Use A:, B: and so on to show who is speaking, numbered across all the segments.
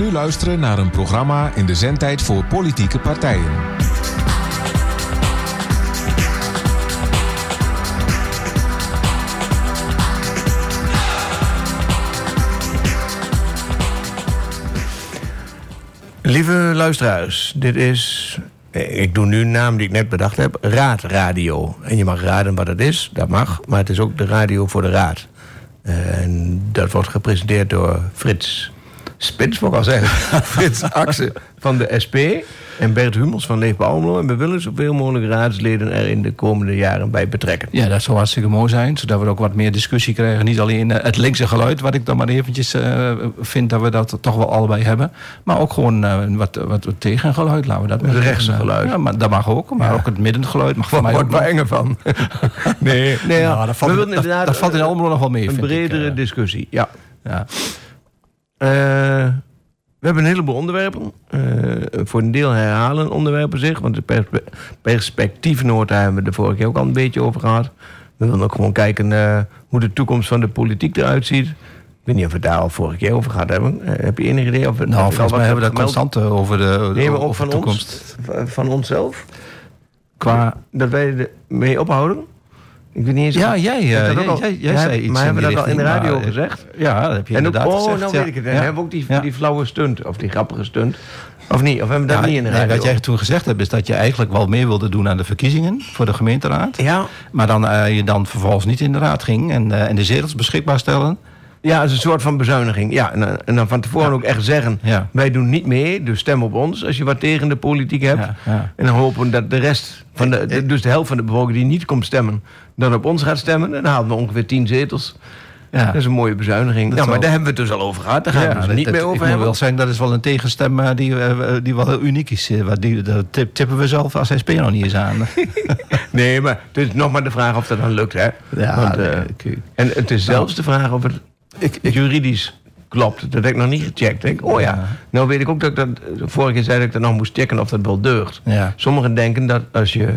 A: nu luisteren naar een programma in de zendtijd voor politieke partijen.
B: Lieve luisteraars, dit is, eh, ik doe nu een naam die ik net bedacht heb, Raadradio. En je mag raden wat het is, dat mag, maar het is ook de radio voor de raad. En dat wordt gepresenteerd door Frits Spits, ik al zeggen. Frits Axen van de SP en Bert Hummels van Leefbaar Almelo. En we willen zoveel mogelijk raadsleden er in de komende jaren bij betrekken.
C: Ja, dat zou hartstikke mooi zijn, zodat we ook wat meer discussie krijgen. Niet alleen eh, het linkse geluid, wat ik dan maar eventjes eh, vind dat we dat toch wel allebei hebben. Maar ook gewoon eh, wat, wat tegengeluid, laten we dat
B: Het rechtse geluid.
C: Ja, maar dat mag ook. Maar ook het middengeluid mag voor mij ook.
B: wordt enger van? nee, nee ja.
C: Nou, dat valt,
B: we
C: dat, dat valt in Almelo nog wel mee,
B: een
C: ik,
B: bredere discussie. Ja.
C: ja.
B: Eh, we hebben een heleboel onderwerpen. Eh, voor een deel herhalen onderwerpen zich. Want de perspe perspectiefnota hebben we de vorige keer ook al een beetje over gehad. We willen ook gewoon kijken eh, hoe de toekomst van de politiek eruit ziet. Ik weet niet of we het daar al vorige keer over gehad hebben. Heb je enig idee? Of
C: Nou, volgens mij hebben we dat
B: gemeld?
C: constant over de,
B: Nee,
C: over
B: van
C: de toekomst.
B: ons. Van onszelf.
C: Qua,
B: Dat wij ermee ophouden. Ik weet niet eens...
C: ja, jij, eh, jij,
B: ook al-
C: jij, jij
B: Ja,
C: zei iets
B: Maar hebben we dat al in de radio
C: maar, eh,
B: gezegd?
C: Ja, dat heb je
B: En ook,
C: inderdaad
B: oh,
C: gezegd.
B: nou
C: ja.
B: weet ik het.
C: Ja.
B: hebben we ook die,
C: Ja.
B: die flauwe stunt. Of die grappige stunt. Of niet? Of hebben we dat niet in de
C: nee,
B: radio?
C: wat jij toen gezegd hebt, is dat je eigenlijk wel mee wilde doen aan de verkiezingen voor de gemeenteraad.
B: Ja,
C: Maar dan eh, je dan vervolgens niet in de raad ging en, en de zetels beschikbaar stellen.
B: Ja, het is een soort van bezuiniging. Ja, en, dan- en dan van tevoren ook echt zeggen...
C: Ja.
B: wij doen niet mee, dus stem op ons... als je wat tegen de politiek hebt.
C: Ja, ja.
B: En dan hopen dat de rest, van de, de- dus de helft van de bevolking... die niet komt stemmen, dan op ons gaat stemmen. En dan halen we ongeveer tien zetels.
C: Ja.
B: Dat is een mooie bezuiniging. Nou, maar daar hebben we het dus al over gehad. Daar gaan we het dus niet
C: dat-
B: meer
C: ik
B: over
C: moet
B: hebben.
C: wel zeggen, dat is wel een tegenstem eh, die, eh, die wel heel uniek is. eh, die, dat tip- tippen we zelf als SP nog niet eens aan.
B: Nee, maar het is nog maar de vraag of dat dan lukt, hè?
C: Ja,
B: Want,
C: nee,
B: eh,
C: ik-
B: en het is zelfs de vraag of het juridisch klopt. Dat heb ik nog niet gecheckt. Oh ja, nou weet ik ook dat ik dat... Vorige keer zei dat ik dat nog moest checken of dat wel deugt. Sommigen denken dat als je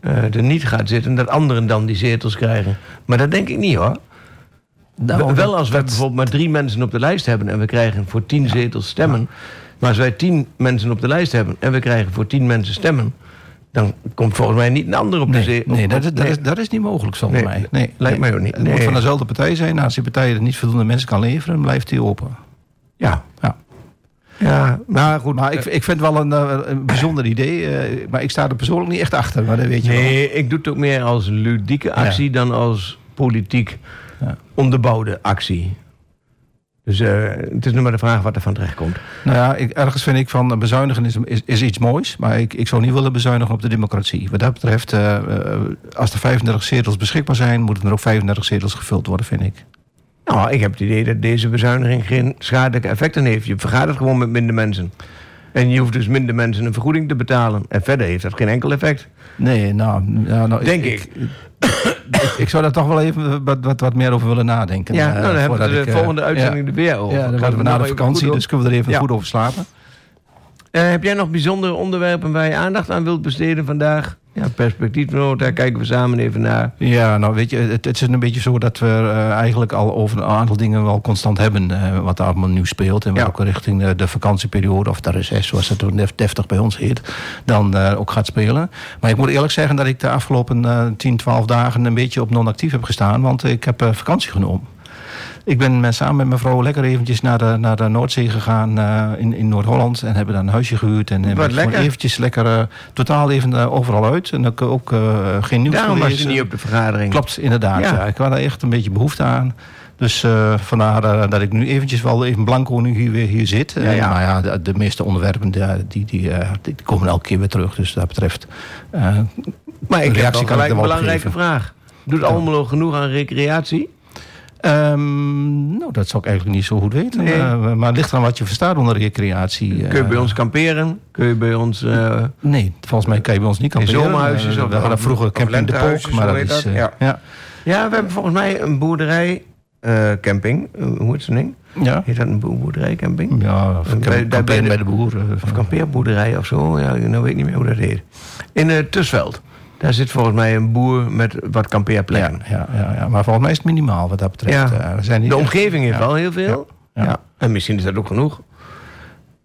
B: eh, er niet gaat zitten... dat anderen dan die zetels krijgen. Maar dat denk ik niet, hoor.
C: Nou,
B: wel als we
C: dat-
B: bijvoorbeeld maar drie mensen op de lijst hebben... en we krijgen voor tien zetels stemmen... maar als wij tien mensen op de lijst hebben... en we krijgen voor tien mensen stemmen... dan komt volgens mij niet een ander op de
C: Nee,
B: zetel.
C: nee, dat, is, dat, is, dat is niet mogelijk volgens
B: Nee,
C: mij. Nee,
B: lijkt mij ook niet.
C: Het moet van dezelfde partij zijn. Nou, als die partij er niet voldoende mensen kan leveren, blijft die open.
B: Ja,
C: Ja.
B: ja, maar goed.
C: Maar ik, ik vind het wel een, eh, een bijzonder idee. eh, maar ik sta er persoonlijk niet echt achter. Maar dat weet je wel.
B: Nee, ik doe het ook meer als ludieke actie dan als politiek
C: Ja.
B: onderbouwde actie. Dus eh, het is nu maar de vraag wat er van terecht komt.
C: Nou ja, ik, ergens vind ik van eh, bezuinigen is, is, is iets moois. Maar ik, ik zou niet willen bezuinigen op de democratie. Wat dat betreft, eh, als er 35 zetels beschikbaar zijn, moeten er ook 35 zetels gevuld worden, vind ik.
B: Nou, ik heb het idee dat deze bezuiniging geen schadelijke effecten heeft. Je vergaat het gewoon met minder mensen. En je hoeft dus minder mensen een vergoeding te betalen. En verder heeft dat geen enkel effect.
C: Nee, nou, ja, nou
B: Denk ik.
C: ik. ik zou daar toch wel even wat, wat, wat meer over willen nadenken.
B: Ja,
C: eh,
B: nou, dan hebben we de
C: ik, eh,
B: volgende uitzending er weer over.
C: Ja, dan worden we na de vakantie, dus kunnen we er even goed over slapen.
B: Eh, heb jij nog bijzondere onderwerpen waar je aandacht aan wilt besteden vandaag? Ja, perspectiefnoot, daar kijken we samen even naar.
C: Ja, nou weet je, het, het is een beetje zo dat we eh, eigenlijk al over een aantal dingen wel constant hebben. eh, wat allemaal nu speelt. En
B: Ja.
C: welke richting de, de vakantieperiode of de reces, zoals het def- deftig bij ons heet, dan eh, ook gaat spelen. Maar ik moet eerlijk zeggen dat ik de afgelopen eh 10, 12 dagen een beetje op non-actief heb gestaan. Want ik heb eh, vakantie genomen. Ik ben met- samen met mijn vrouw lekker eventjes naar de, naar de Noordzee gegaan eh, in, in Noord-Holland. En hebben daar een huisje gehuurd. En, en ben gewoon eventjes lekker eh, totaal even eh, overal uit. En ook, ook geen nieuws
B: Daarom was je niet op de vergadering.
C: Klopt, inderdaad.
B: Ja.
C: Ja. Ik had daar echt een beetje behoefte aan. Dus vandaar dat ik nu eventjes wel even blanco nu hier weer hier zit.
B: Ja, ja.
C: nou ja, de, de meeste onderwerpen die, die, die, die komen elke keer weer terug. Dus dat betreft...
B: Maar ik heb gelijk een belangrijke vraag. Doet Almelo genoeg aan recreatie?
C: Ehm, nou, dat zou ik eigenlijk niet zo goed weten.
B: Nee.
C: Eh, maar het ligt aan wat je verstaat onder recreatie. eh.
B: Kun je bij ons kamperen? Kun je bij ons... eh,
C: Nee, volgens mij kan je bij ons niet kamperen.
B: zomerhuisjes
C: Eh,
B: of-
C: We hadden vroeger Camping de Pook. Maar dat is... eh,
B: ja.
C: ja.
B: Ja, we hebben volgens mij een boerderij eh, camping. Eh, hoe heet zo'n ding?
C: Ja.
B: Heet dat een boer- boerderijcamping?
C: Ja, of
B: Bij- bij- bij de-
C: bij de boer. eh,
B: Of kampeerboerderij of zo. Ja, nou weet ik niet meer hoe dat heet. In het Tusveld. Daar zit volgens mij een boer met wat kampeerplekken.
C: ja, ja, ja, maar volgens mij is het minimaal wat dat betreft.
B: Ja.
C: Eh, zijn niet
B: De
C: echt-
B: omgeving heeft wel heel veel. Ja. En misschien is dat ook genoeg.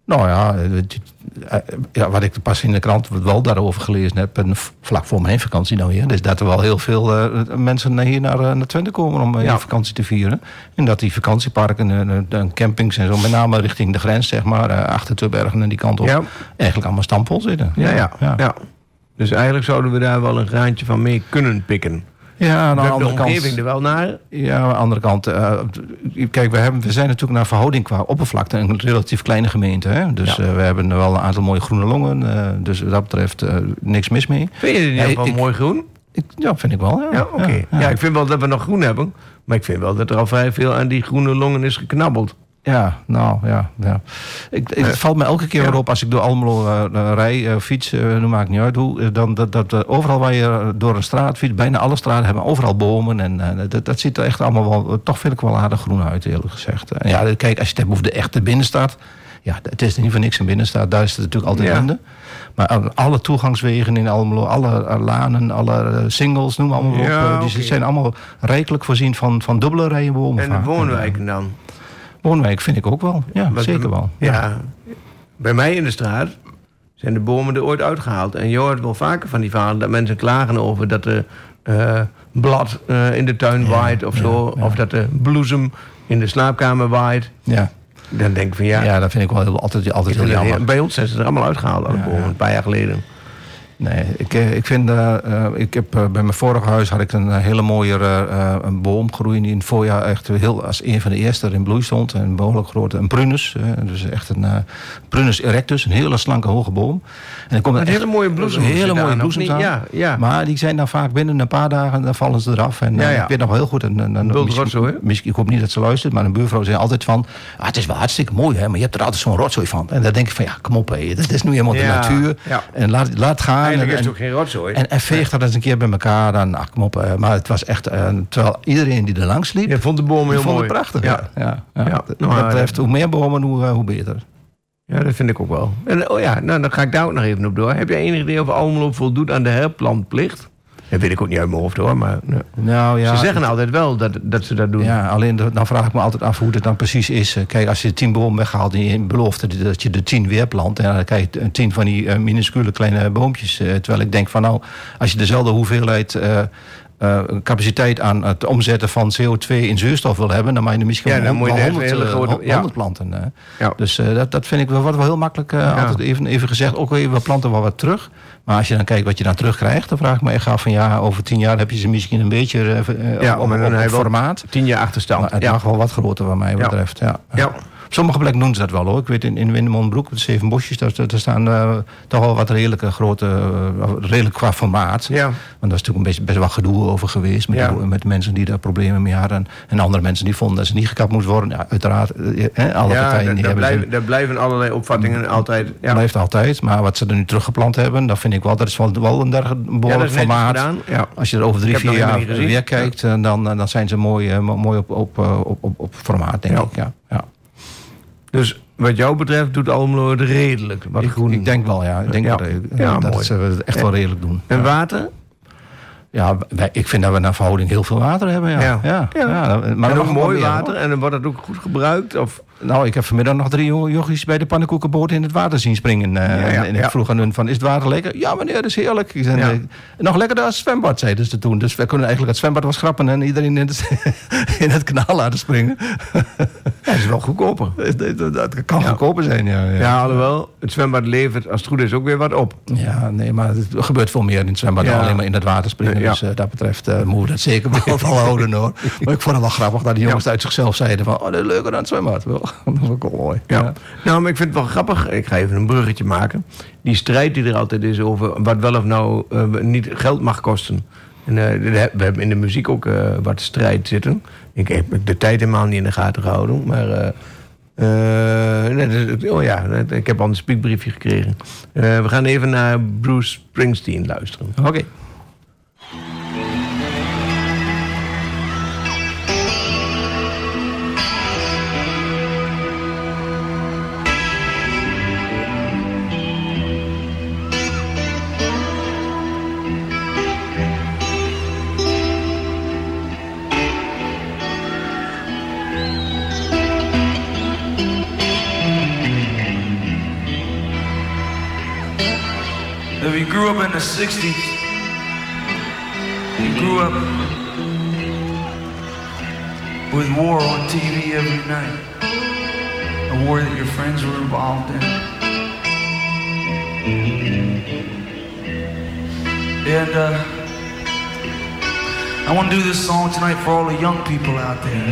C: Nou ja, het- eh, ja, wat ik pas in de krant wel daarover gelezen heb, en v- vlak voor mijn vakantie nou hier, is dat er wel heel veel eh, mensen hier naar, eh, naar Twente komen om eh,
B: Ja.
C: hier vakantie te vieren. En dat die vakantieparken en eh, en campings en zo, met name richting de grens, zeg maar, eh, achter Tubbergen en die kant op,
B: Ja.
C: eigenlijk allemaal stampvol zitten.
B: Ja, ja, ja. Dus eigenlijk zouden we daar wel een graantje van mee kunnen pikken.
C: Ja, aan
B: We
C: de
B: hebben de
C: andere kant.
B: omgeving er wel naar.
C: Ja, aan de andere kant. eh, kijk, we, hebben, we zijn natuurlijk naar verhouding qua oppervlakte een relatief kleine gemeente. Hè? Dus
B: Ja.
C: eh, we hebben wel een aantal mooie groene longen. eh, dus wat dat betreft niks mis mee.
B: Vind je het
C: ik-
B: mooi groen?
C: Ik, ja, vind ik wel. Ja,
B: Ja, oké. Ja,
C: ja.
B: ik vind wel dat we nog groen hebben. Maar ik vind wel dat er al vrij veel aan die groene longen is geknabbeld.
C: Ja, nou ja. ja. Ik, ik- het valt me elke keer weer op als ik door Almelo eh, eh, rij, eh, fiets, eh nu maakt niet uit hoe. Dan, dat, dat, overal waar je door een straat fietst, bijna alle straten hebben overal bomen. En dat, dat ziet er echt allemaal wel, toch vind ik wel aardig groen uit, eerlijk gezegd. En ja, kijk, als je het hebt over de echte binnenstad. Ja, het is niet voor niks een binnenstad, daar is het natuurlijk altijd
B: Ja.
C: Maar alle toegangswegen in Almelo, alle lanen, alle singles, noem maar allemaal op.
B: Ja,
C: Die zijn allemaal rijkelijk voorzien van, van dubbele rijen bomen.
B: En de woonwijken dan?
C: Woonwijk vind ik ook wel. Ja,
B: Want
C: zeker wel.
B: Ja. Bij mij in de straat zijn de bomen er ooit uitgehaald. En je hoort wel vaker van die verhalen dat mensen klagen over dat er eh, blad eh, in de tuin waait of zo. Of dat de bloesem in de slaapkamer waait.
C: Ja.
B: Dan denk ik van ja,
C: Ja, dat vind ik wel heel, altijd, altijd heel jammer.
B: bij ons zijn ze er allemaal uitgehaald, alle bomen, een paar jaar geleden.
C: Nee, ik, eh, ik vind, eh, eh, ik heb bij mijn vorige huis had ik een hele mooie eh, een boom groeien die in het voorjaar echt heel als een van de eerste er in bloei stond. Een behoorlijk grote, een prunus, dus echt een prunus erectus, een hele slanke hoge boom. En er komen
B: Met
C: echt
B: hele mooie bloesems
C: hele mooie bloesems aan.
B: Ja, ja.
C: Maar die zijn dan vaak binnen een paar dagen, dan vallen ze eraf. En
B: Ja, ja.
C: ik weet nog wel heel goed. En, en, misschien-
B: rotzooi, hè?
C: misschien- ik hoop niet dat ze luistert, maar een buurvrouw zei altijd van... Ah, het is wel hartstikke mooi, hè, maar je hebt er altijd zo'n rotzooi van. En dan denk ik van, ja, kom op, hé, dat is nu helemaal de natuur. En laat, laat gaan.
B: Eigenlijk
C: en,
B: is het ook geen rotzooi.
C: en, en veeg dat eens een keer bij elkaar. Dan, ach, kom op. eh, maar het was echt... eh, terwijl iedereen die er langs liep...
B: Je vond de bomen heel
C: vond
B: mooi.
C: het prachtig.
B: Ja.
C: Ja.
B: Nou,
C: dat betreft, hoe meer bomen, hoe, eh, hoe beter.
B: Ja, dat vind ik ook wel. En, oh ja, nou, dan ga ik daar ook nog even op door. Heb jij enig idee of Almelo voldoet aan de herplantplicht? Dat weet ik ook niet uit mijn hoofd hoor, maar nou,
C: Nou, ja,
B: ze zeggen altijd wel dat, dat ze dat doen.
C: Ja, alleen dan vraag ik me altijd af hoe het dan precies is. Eh, Kijk, als je tien bomen weghaalt en je belooft dat je de tien weer plant... en dan krijg je tien van die eh, minuscule kleine boompjes. eh, terwijl ik denk van nou, als je dezelfde hoeveelheid... capaciteit aan het omzetten van CO2 in zuurstof wil hebben... dan moet je er misschien
B: Ja, dan
C: wel
B: moet je
C: wel
B: echt
C: 100,
B: hele
C: eh,
B: grote-
C: honderd
B: ja.
C: planten.
B: Ja.
C: Dus dat, dat vind ik wel, wordt wel heel makkelijk altijd even, even gezegd. Ook even, we planten wel wat terug. Maar als je dan kijkt wat je dan terugkrijgt... dan vraag ik me echt af van ja, over tien jaar heb je ze misschien een beetje eh,
B: Ja,
C: op,
B: wel
C: formaat.
B: Tien jaar achterstand.
C: Maar het
B: ja.
C: mag wel wat groter wat mij betreft. Ja.
B: Ja.
C: Sommige plekken doen ze dat wel hoor. Ik weet in, in de Zeven Bosjes, daar, daar staan eh, toch wel wat redelijke grote, eh, redelijk qua formaat.
B: Ja.
C: Want daar is natuurlijk een beetje, best wel gedoe over geweest met,
B: Ja.
C: met mensen die daar problemen mee hadden. En andere mensen die vonden dat ze niet gekapt moest worden. Ja, uiteraard, eh, alle
B: Ja,
C: partijen die
B: daar
C: hebben
B: blijven, daar blijven allerlei opvattingen altijd. Ja.
C: blijft altijd. Maar wat ze er nu teruggeplant hebben, dat vind ik wel, dat is wel, wel een
B: Ja,
C: behoorlijk formaat.
B: Ja.
C: Als je er over drie, vier jaar weer kijkt, dan, dan zijn ze mooi, mooi op, op, op, op, op formaat, denk
B: Ja.
C: ik. Ja.
B: Dus wat jou betreft doet Almelo het redelijk. Wat
C: Ik,
B: groen.
C: ik denk wel, ja. Ik denk
B: Ja.
C: dat, eh,
B: Ja,
C: dat
B: mooi.
C: ze het echt wel redelijk doen.
B: En water?
C: Ja, wij- ik vind dat we naar verhouding heel veel water hebben. Ja.
B: Ja.
C: Ja. Maar
B: ook mooi water en dan wordt het ook goed gebruikt? Of?
C: Nou, ik heb vanmiddag nog drie jo- jochies bij de pannenkoekenboot in het water zien springen. eh,
B: Ja, ja,
C: en ik vroeg aan hun van, is het water lekker? Ja meneer, dat is heerlijk. Ik zei, nog lekkerder als het zwembad, zeiden ze toen. Dus we kunnen eigenlijk het zwembad wel schrappen en iedereen in het, in het kanaal laten springen.
B: Ja, dat is wel goedkoper.
C: dat, kan goedkoper zijn, ja.
B: Ja,
C: ja.
B: alhoewel, het zwembad levert als het goed is ook weer wat op.
C: Ja, nee, maar het gebeurt veel meer in het zwembad dan alleen maar in het water springen. Dus eh, dat betreft eh moeten we dat zeker wel volhouden hoor. Maar ik vond het wel grappig dat die jongens uit zichzelf zeiden van... oh, dat is leuker dan het zwembad. Wel, Dat was ook wel mooi.
B: Ja. Nou, maar ik vind het wel grappig. Ik ga even een bruggetje maken. Die strijd die er altijd is over wat wel of nou eh, niet geld mag kosten. En, eh, we hebben in de muziek ook eh, wat strijd zitten. Ik heb de tijd helemaal niet in de gaten gehouden. Maar oh ja, ik heb al een speakbriefje gekregen. We gaan even naar Bruce Springsteen luisteren.
C: Oké.
D: Grew up in the 60s, you grew up with war on TV every night, a war that your friends were involved in. And uh, I want to do this song tonight for all the young people out there.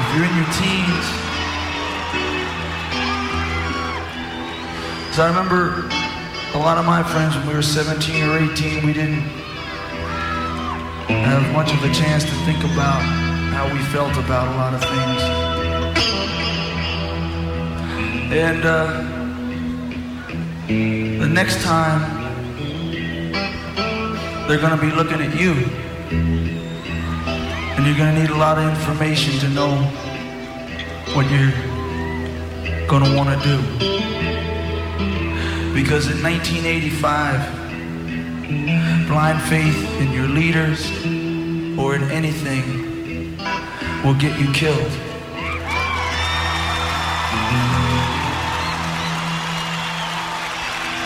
D: If you're in your teens, so I remember a lot of my friends when we were 17 or 18, we didn't have much of a chance to think about how we felt about a lot of things. And uh, the next time they're going to be looking at you. And you're going to need a lot of information to know what you're going to want to do. Because in 1985, blind faith in your leaders or in anything will get you killed.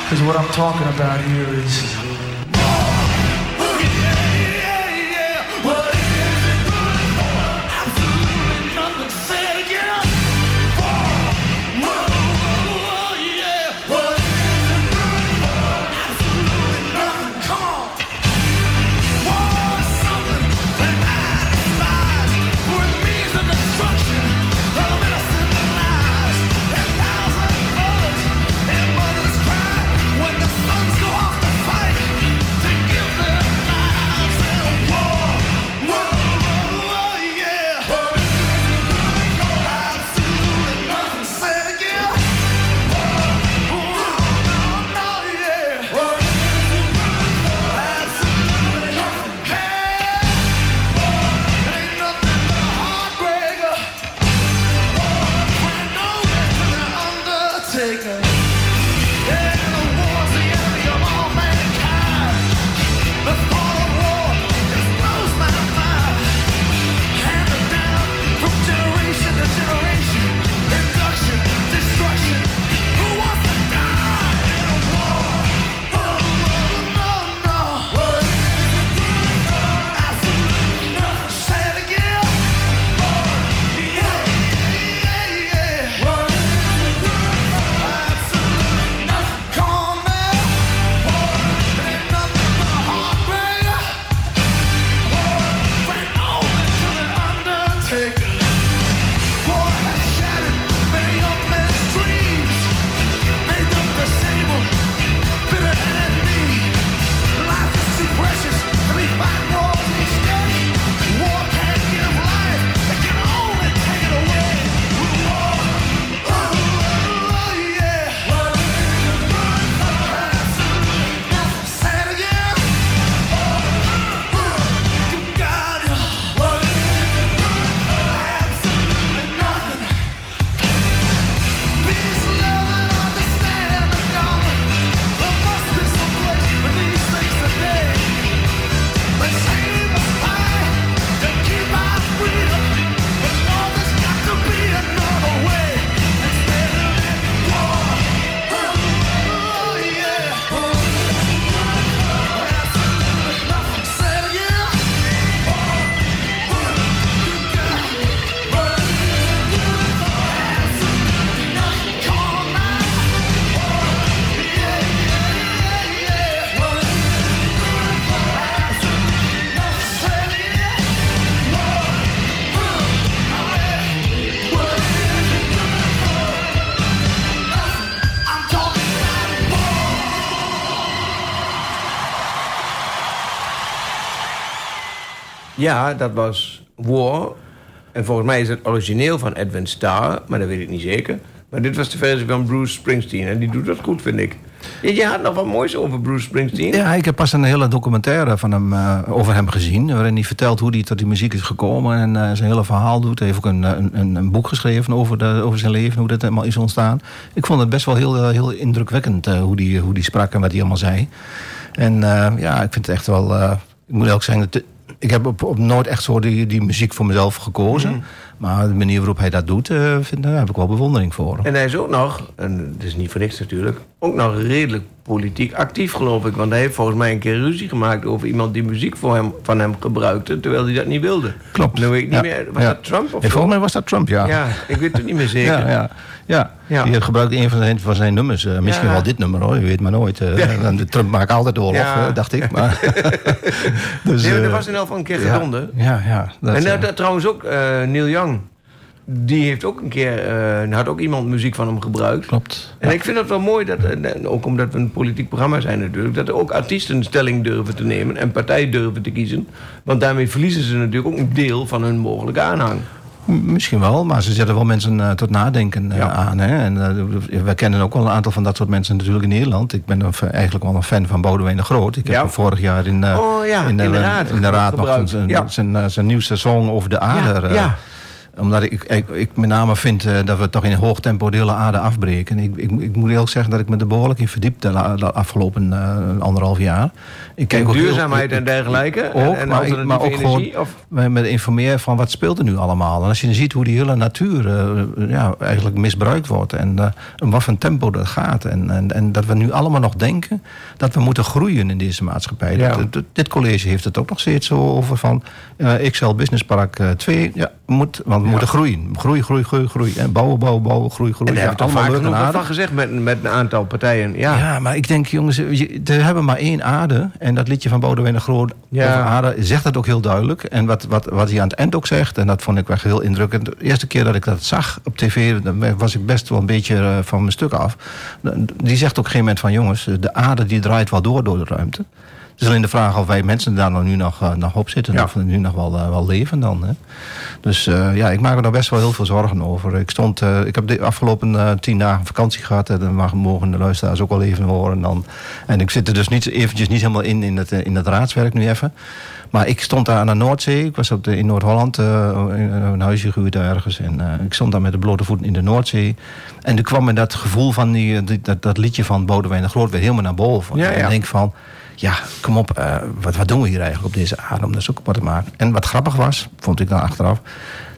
D: Because what I'm talking about here is
B: Ja, dat was War. En volgens mij is het origineel van Edwin Starr, maar dat weet ik niet zeker. Maar dit was de versie van Bruce Springsteen en die doet dat goed, vind ik. Je had nog wat moois over Bruce Springsteen.
C: Ja, ik heb pas een hele documentaire van hem, uh, over hem gezien. Waarin hij vertelt hoe hij tot die muziek is gekomen. En uh, zijn hele verhaal doet. Hij heeft ook een, een, een boek geschreven over, de, over zijn leven. Hoe dat helemaal is ontstaan. Ik vond het best wel heel, heel indrukwekkend hoe die, hoe die sprak en wat hij allemaal zei. En ja, ik vind het echt wel... ik moet ook zeggen, ik heb op, op nooit echt zo die, die muziek voor mezelf gekozen.
B: Mhm.
C: Maar de manier waarop hij dat doet, eh, vind, daar heb ik wel bewondering voor.
B: En hij is ook nog, en het is niet voor niks natuurlijk, ook nog redelijk politiek actief geloof ik. Want hij heeft volgens mij een keer ruzie gemaakt over iemand die muziek voor hem, van hem gebruikte, terwijl hij dat niet wilde.
C: Klopt.
B: Nu weet ik niet
C: Ja.
B: meer, was
C: Ja.
B: dat Trump of
C: volgens mij was dat Trump, ja.
B: Ja, ik weet het niet meer zeker.
C: Ja, ja, ja.
B: Ja.
C: Die gebruikte een van zijn, van zijn nummers. eh, misschien
B: Ja.
C: wel dit nummer hoor, je weet maar nooit. en de Trump maakt altijd oorlog,
B: Ja.
C: eh, dacht ik. Maar, dus,
B: Nee, maar dat was in elk geval een keer
C: ja,
B: gedonden.
C: Ja, ja. Dat,
B: en dat, dat trouwens ook Neil Young. Die heeft ook een keer, had ook iemand muziek van hem gebruikt.
C: klopt.
B: En ik vind het wel mooi, dat, ook omdat we een politiek programma zijn natuurlijk... dat er ook artiesten stelling durven te nemen en partijen durven te kiezen. Want daarmee verliezen ze natuurlijk ook een deel van hun mogelijke aanhang.
C: Misschien wel, maar ze zetten wel mensen eh, tot nadenken eh,
B: Ja.
C: aan. Hè? En eh, we kennen ook wel een aantal van dat soort mensen natuurlijk in Nederland. Ik ben eigenlijk wel een fan van Boudewijn de Groot. Ik heb
B: Ja.
C: hem vorig jaar in,
B: Oh ja, in de raad
C: in de raad nog zijn, zijn, zijn nieuwste song over de aarde. Omdat ik, ik, ik met name vind eh, dat we toch in hoog tempo de hele aarde afbreken. Ik, ik, ik moet eerlijk zeggen dat ik me er behoorlijk in verdiep de, la- de afgelopen eh, anderhalf jaar. Ik
B: En
C: ook heel-
B: duurzaamheid en dergelijke.
C: ook,
B: en, en
C: maar, ik-
B: alternatieve
C: maar ook
B: energie.
C: gewoon
B: of,
C: met informeren van wat speelt er nu allemaal. En als je dan ziet hoe die hele natuur eh, ja, eigenlijk misbruikt wordt. En, en wat voor een tempo dat gaat. En, en, en dat we nu allemaal nog denken dat we moeten groeien in deze maatschappij.
B: Ja.
C: Dat- dat- dit college heeft het ook nog steeds zo over van XL Business Park eh, 2. Ja, moet, want moeten groeien. Groei, groei, groei, groei. En bouwen, bouwen, bouwen, groei, groei.
B: en daar
C: Ja,
B: we toch vaak genoeg van gezegd met, met een aantal partijen. Ja.
C: Ja. maar ik denk, jongens, we hebben maar één aarde. En dat liedje van Boudewijn de Groot
B: Ja.
C: aarde zegt dat ook heel duidelijk. En wat, wat, wat hij aan het eind ook zegt, en dat vond ik wel heel indrukkend. De eerste keer dat ik dat zag op tv, dan was ik best wel een beetje eh, van mijn stuk af. Die zegt op een gegeven moment van, jongens, de aarde die draait wel door door de ruimte. Het is alleen de vraag of wij mensen daar nog nu nog, eh, nog op zitten.
B: Ja.
C: Of we nu nog wel, eh, wel leven dan. Hè. Dus eh, ja, ik maak me daar best wel heel veel zorgen over. Ik, stond, ik heb de afgelopen tien dagen vakantie gehad. En dan mag- mogen de luisteraars ook wel even horen. Dan. En ik zit er dus niet, eventjes niet helemaal in, in het, in het raadswerk nu even. Maar ik stond daar aan de Noordzee. Ik was op de, in Noord-Holland, een huisje gehuurd ergens. En ik stond daar met de blote voeten in de Noordzee. En toen kwam me dat gevoel van die, die- dat, dat liedje van Boudewijn de Groot weer helemaal naar boven.
B: Ja,
C: En
B: ja.
C: ik denk van, ja, kom op, eh, wat, wat doen we hier eigenlijk op deze aarde om dat zo kapot te maken? En wat grappig was, vond ik dan achteraf...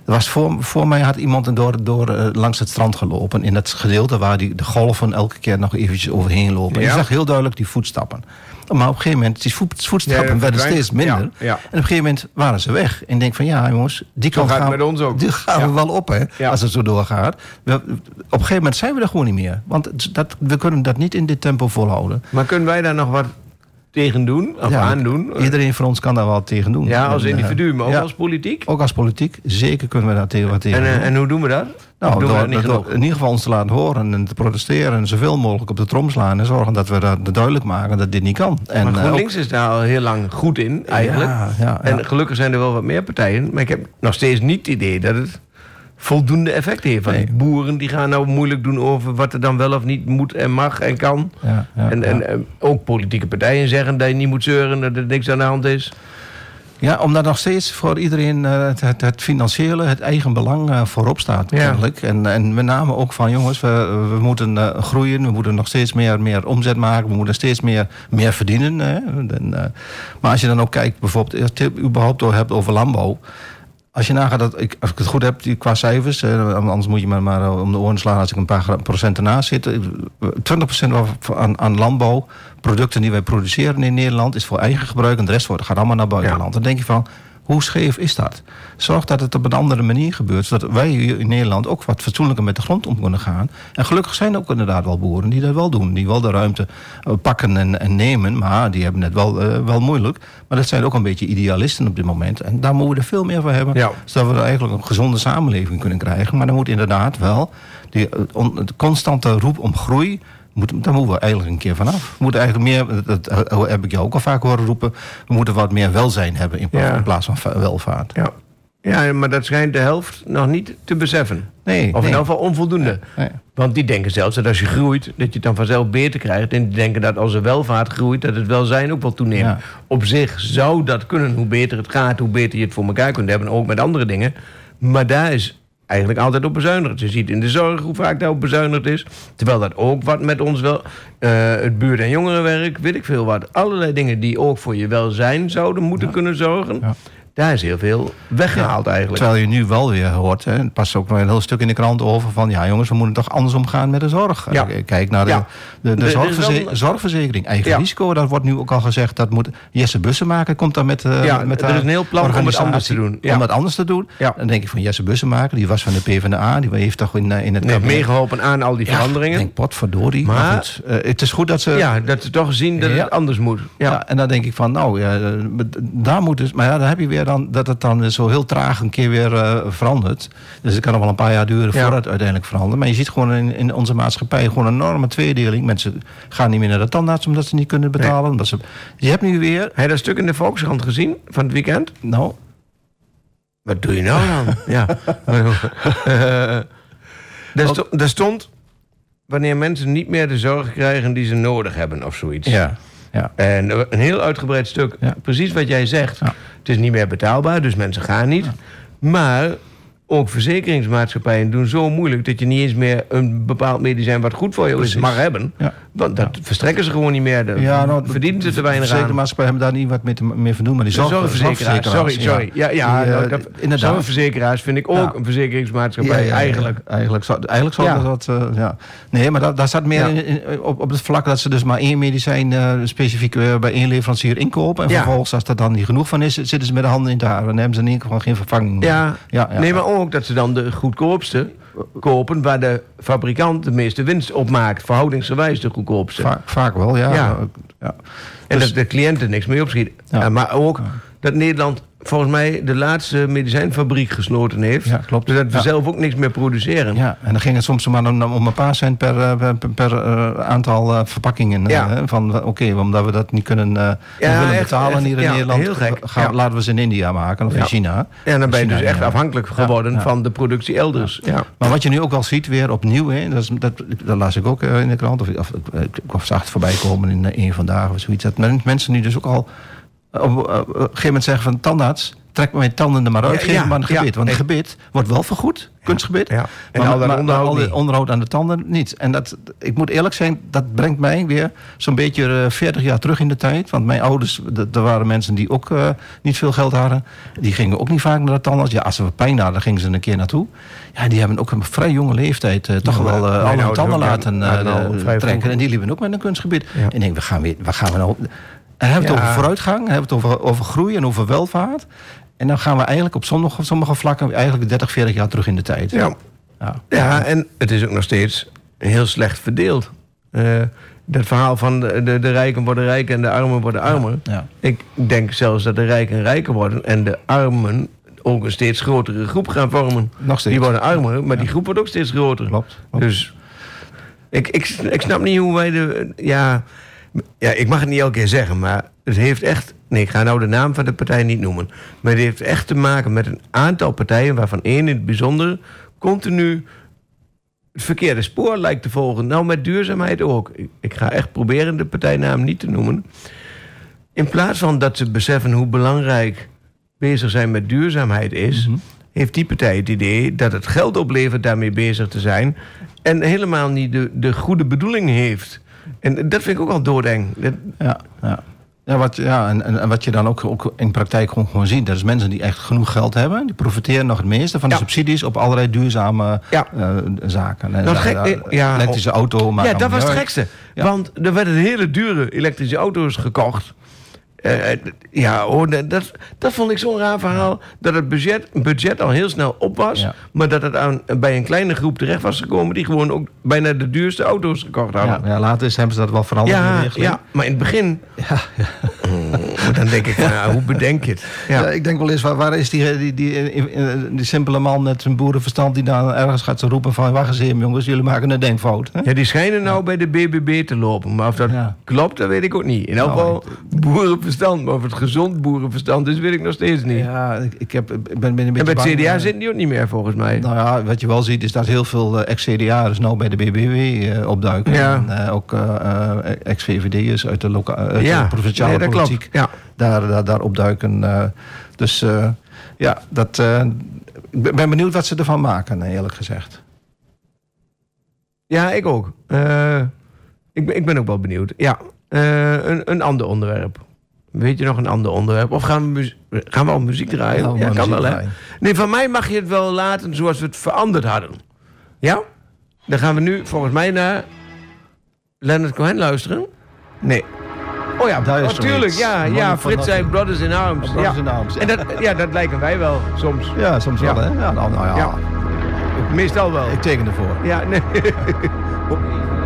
C: Er was voor, voor mij had iemand door, door, eh, langs het strand gelopen... in dat gedeelte waar die, de golven elke keer nog eventjes overheen lopen. En
B: Ja.
C: je zag heel duidelijk die voetstappen. Maar op een gegeven moment, die voet, voetstappen
B: Ja,
C: werden steeds minder.
B: Ja.
C: En op een gegeven moment waren ze weg. En ik denk van, ja jongens, die kant
B: het
C: gaan,
B: met ons ook.
C: Die gaan we wel op, hè, als het zo doorgaat. We, op een gegeven moment zijn we er gewoon niet meer. Want dat, we kunnen dat niet in dit tempo volhouden.
B: Maar kunnen wij daar nog wat tegen doen? Of
C: Ja,
B: aandoen?
C: Iedereen van ons kan daar wel tegen doen.
B: Ja, als
C: eh,
B: individu, maar ook
C: ja,
B: als politiek?
C: ook als politiek. Zeker kunnen we daar tegen wat tegen
B: En, eh,
C: doen.
B: en hoe doen we dat?
C: Nou,
B: we
C: door,
B: dat niet
C: door
B: genoeg?
C: in ieder geval ons te laten horen en te protesteren en zoveel mogelijk op de trom slaan en zorgen dat we dat duidelijk maken dat dit niet kan. En,
B: maar
C: eh,
B: GroenLinks is daar al heel lang goed in, eigenlijk.
C: Ja.
B: En gelukkig zijn er wel wat meer partijen. Maar ik heb nog steeds niet het idee dat het voldoende effect heeft. Want
C: Nee.
B: die boeren die gaan nou moeilijk doen over wat er dan wel of niet moet en mag en kan.
C: ja, ja,
B: en en ook politieke partijen zeggen dat je niet moet zeuren, dat er niks aan de hand is.
C: Ja, omdat nog steeds voor iedereen eh, het, het, het financiële, het eigen belang eh, voorop staat.
B: Ja.
C: Kennelijk. En, en met name ook van jongens, we, we moeten eh, groeien, we moeten nog steeds meer, meer omzet maken, we moeten steeds meer, meer verdienen. Hè. Maar als je dan ook kijkt, bijvoorbeeld, als je het überhaupt door hebt over landbouw. Als je nagaat, dat ik, als ik het goed heb die, qua cijfers, eh, anders moet je me maar eh, om de oren slaan als ik een paar procent ernaast zit. Eh, 20% wa- aan, aan landbouwproducten die wij produceren in Nederland is voor eigen gebruik en de rest wordt, gaat allemaal naar buitenland. Dan denk je van, hoe scheef is dat? Zorg dat het op een andere manier gebeurt, zodat wij hier in Nederland ook wat fatsoenlijker met de grond om kunnen gaan. En gelukkig zijn er ook inderdaad wel boeren die dat wel doen, die wel de ruimte eh, pakken en, en nemen, maar die hebben het wel, eh, wel moeilijk. Maar dat zijn ook een beetje idealisten op dit moment. En daar moeten we er veel meer van hebben,
B: Ja.
C: zodat we eigenlijk een gezonde samenleving kunnen krijgen. Maar dan moet inderdaad wel die eh, on- de constante roep om groei. Moet, daar moeten we eigenlijk een keer vanaf. We moeten eigenlijk meer, dat dat heb ik jou ook al vaak horen roepen. We moeten wat meer welzijn hebben in,
B: Ja.
C: in plaats van va- welvaart.
B: Ja. ja, maar dat schijnt de helft nog niet te beseffen.
C: Nee,
B: Of in
C: nee.
B: elk geval onvoldoende.
C: Nee.
B: Want die denken zelfs dat als je groeit, dat je het dan vanzelf beter krijgt. En die denken dat als er welvaart groeit, dat het welzijn ook wel toeneemt.
C: Ja.
B: Op zich zou dat kunnen. Hoe beter het gaat, hoe beter je het voor elkaar kunt hebben. Ook met andere dingen. Maar daar is eigenlijk altijd op bezuinigd. Je ziet in de zorg hoe vaak daarop bezuinigd is. Terwijl dat ook wat met ons wel... eh, het buurt- en jongerenwerk, weet ik veel wat. Allerlei dingen die ook voor je welzijn zouden moeten kunnen zorgen.
C: Ja.
B: Daar is heel veel weggehaald eigenlijk.
C: Terwijl je nu wel weer hoort, hè, het past ook nog een heel stuk in de krant over van ja jongens, we moeten toch anders omgaan met de zorg.
B: Ja.
C: Kijk naar de,
B: Ja.
C: de, de,
B: Er is
C: zorgverze-
B: wel-
C: zorgverzekering, eigen risico, dat wordt nu ook al gezegd, dat moet Jesse Bussemaker komt daar met,
B: Ja,
C: met
B: er is een heel plan om het anders te doen.
C: Om het anders te doen. Dan denk ik van Jesse Bussemaker, die was van de PvdA, die heeft toch in, eh, in het
B: Nee, meegeholpen aan al die veranderingen.
C: Ik denk potverdorie. Maar,
B: Maar-
C: goed, eh, het is goed dat ze
B: ja, dat ze toch zien dat het anders moet.
C: Ja. En dan denk ik van, nou, ja, daar moet dus... Maar ja, dan heb je weer dan dat het dan zo heel traag een keer weer eh, verandert. Dus het kan nog wel een paar jaar duren
B: Ja.
C: voordat het uiteindelijk verandert. Maar je ziet gewoon in, in onze maatschappij gewoon een enorme tweedeling. Mensen gaan niet meer naar de tandarts omdat ze niet kunnen betalen. Omdat ze, je hebt nu weer...
B: Heb je dat stuk in de Volkskrant gezien van het weekend?
C: Nou,
B: Wat doe je nou dan? ja. Eh, daar, sto- daar stond... wanneer mensen niet meer de zorg krijgen die ze nodig hebben of zoiets.
C: ja. Ja.
B: En een heel uitgebreid stuk,
C: Ja.
B: precies wat jij zegt. Het is niet meer betaalbaar, dus mensen gaan niet. Maar ook verzekeringsmaatschappijen doen zo moeilijk... dat je niet eens meer een bepaald medicijn wat goed voor je is mag hebben.
C: Ja.
B: Want dat verstrekken ze gewoon niet meer. Daar
C: Ja, nou,
B: verdienen ze te weinig
C: De
B: aan.
C: maatschappij hebben daar niet wat mee, te, mee van doen. Maar die
B: De
C: zorg,
B: zorgverzekeraars, sorry, sorry. Ja, ja,
C: Die, eh,
B: nou, dat-. Zorgverzekeraars vind ik ook een verzekeringsmaatschappij, eigenlijk.
C: Eigenlijk zou, eigenlijk zou dat... eh, ja. Nee, maar dat, daar staat meer in, in- op, op het vlak dat ze dus maar één medicijn eh, specifiek bij één leverancier inkopen. En vervolgens, als er dan niet genoeg van is, zitten ze met de handen in het haar. Dan hebben ze in ieder geval geen vervanging meer.
B: Ja,
C: ja.
B: nee, maar ook dat ze dan de goedkoopste kopen... waar de fabrikant de meeste winst op maakt. Verhoudingsgewijs de goedkoopste.
C: Vaak, vaak wel, ja.
B: Ja.
C: ja.
B: En
C: Dus-
B: dat de cliënten niks mee opschieten.
C: Ja.
B: Maar ook dat Nederland volgens mij de laatste medicijnfabriek gesloten heeft.
C: Ja, klopt.
B: Dus dat we
C: Ja.
B: zelf ook niks meer produceren.
C: Ja, en dan ging het soms maar om, om een paar cent per, eh, per, per, eh, aantal eh, verpakkingen.
B: Ja.
C: van oké, omdat we dat niet kunnen niet willen
B: echt,
C: betalen
B: echt,
C: hier in
B: ja,
C: Nederland,
B: heel gek.
C: gaan,
B: Ja.
C: laten we ze in India maken of in
B: Ja.
C: China.
B: Ja, dan ben je
C: China,
B: dus echt
C: ja.
B: afhankelijk geworden
C: ja.
B: van de productie elders. Ja.
C: Maar wat je nu ook wel ziet, weer opnieuw, hè, dat, is, dat, dat las ik ook in de krant, of, of ik- zag het voorbij komen in een vandaag of zoiets, dat men- mensen nu dus ook al op, eh, op een gegeven moment zeggen van tandarts, trek mijn tanden er maar uit, geef
B: ja,
C: maar een gebit. Want een gebit wordt wel vergoed, kunstgebit.
B: En
C: maar,
B: al
C: maar-
B: onderhoud
C: maar al
B: niet.
C: het onderhoud aan de tanden niet. En dat, ik moet eerlijk zijn, dat brengt mij weer zo'n beetje eh, 40 jaar terug in de tijd. Want mijn ouders, er waren mensen die ook eh, niet veel geld hadden. Die gingen ook niet vaak naar de tandarts. Ja, als ze pijn hadden, gingen ze een keer naartoe. Ja, die hebben ook een vrij jonge leeftijd eh, toch
B: Ja,
C: wel eh, alle tanden laten eh, eh, trekken. En die liepen ook met een kunstgebied.
B: Ja.
C: En ik denk, we gaan weer, waar gaan we nou... En hebben we het
B: Ja.
C: over vooruitgang, hebben we het over, over groei en over welvaart. En dan gaan we eigenlijk op sommige, sommige vlakken eigenlijk 30, 40 jaar terug in de tijd.
B: Ja.
C: Ja.
B: Ja, en het is ook nog steeds heel slecht verdeeld. Eh, dat verhaal van de, de, de rijken worden rijker en de armen worden armer.
C: Ja.
B: Ik denk zelfs dat de rijken rijker worden en de armen ook een steeds grotere groep gaan vormen.
C: Nog steeds.
B: Die worden armer, maar die groep wordt ook steeds groter.
C: Klopt, klopt.
B: Dus ik, ik, ik snap niet hoe wij de. Ja, ja, ik mag het niet elke keer zeggen, maar het heeft echt. Nee, ik ga nou de naam van de partij niet noemen. Maar het heeft echt te maken met een aantal partijen, waarvan één in het bijzonder continu het verkeerde spoor lijkt te volgen. Nou, met duurzaamheid ook. Ik, ga echt proberen de partijnaam niet te noemen. In plaats van dat ze beseffen hoe belangrijk bezig zijn met duurzaamheid is, heeft die partij het idee dat het geld oplevert daarmee bezig te zijn. En helemaal niet de, de goede bedoeling heeft. En dat vind ik ook al doodeng.
C: Ja, ja. Ja, wat, ja en, en, wat je dan ook, ook in praktijk gewoon, gewoon ziet... dat is mensen die echt genoeg geld hebben... die profiteren nog het meeste van de
B: Ja.
C: subsidies... op allerlei duurzame
B: Ja.
C: eh, zaken. En,
B: Dat gek-
C: eh,
B: ja,
C: elektrische auto... maakt
B: ja, dat was het gekste. Want er werden hele dure elektrische auto's gekocht. Eh, eh, ja, hoor, dat- dat, vond ik zo'n raar verhaal. Dat het budget, budget al heel snel op was.
C: Ja.
B: Maar dat het aan, bij een kleine groep terecht was gekomen... die gewoon ook bijna de duurste auto's gekocht hadden.
C: Ja, ja, later is, hebben ze dat wel veranderd.
B: Ja, ja, maar in het begin...
C: Ja,
B: Mm, dan denk ik, hoe bedenk je het?
C: Ja. Ik denk wel eens, waar, waar is die, die, die, die, die simpele man met zijn boerenverstand... die dan ergens gaat roepen van... wacht eens even jongens, jullie maken een denkfout. Hè?
B: Ja, die schijnen nou bij de BBB te lopen. Maar of dat klopt, dat weet ik ook niet. In elk
C: Nou,
B: geval boerenverstand. Maar of het gezond boerenverstand is, weet ik nog steeds niet.
C: Ja, ik, ik, heb, ik ben, ben een
B: en
C: beetje
B: bij het CDA
C: eh,
B: zitten die ook niet meer, volgens mij.
C: Nou ja, wat je wel ziet is dat heel veel eh, ex-CDA'ers nou bij de BBW eh, opduiken.
B: Ja.
C: En ook ex-VVD'ers uit de, loka- uit
B: ja,
C: de provinciale
B: nee,
C: politiek.
B: Ja.
C: daar, daar, daar opduiken. dus ja, dat, ik ben- ben benieuwd wat ze ervan maken, eerlijk gezegd.
B: Ja, ik ook. Ik, ben, ik ben ook wel benieuwd. Ja, een, een ander onderwerp. Weet je nog een ander onderwerp? Of gaan we, gaan we al muziek draaien? Ja,
C: maar
B: kan
C: muziek
B: wel, hè?
C: draaien.
B: Nee, van mij mag je het wel laten zoals we het veranderd hadden. Ja? Dan gaan we nu volgens mij naar Leonard Cohen luisteren. Nee. Oh ja,
C: Daar is
B: oh,
C: zoiets.
B: tuurlijk. Ja, ja Frits zei. Brothers in Arms.
C: Brothers
B: ja.
C: in Arms, ja.
B: En dat, ja, dat lijken wij wel soms.
C: Ja, soms wel, hè? Ja, nou, nou ja.
B: Ja. Meestal wel.
C: Ik teken ervoor.
B: Ja, nee.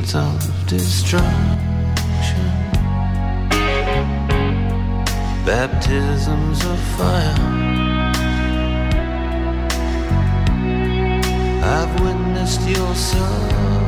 E: fields of destruction, baptisms of fire. I've witnessed your suffering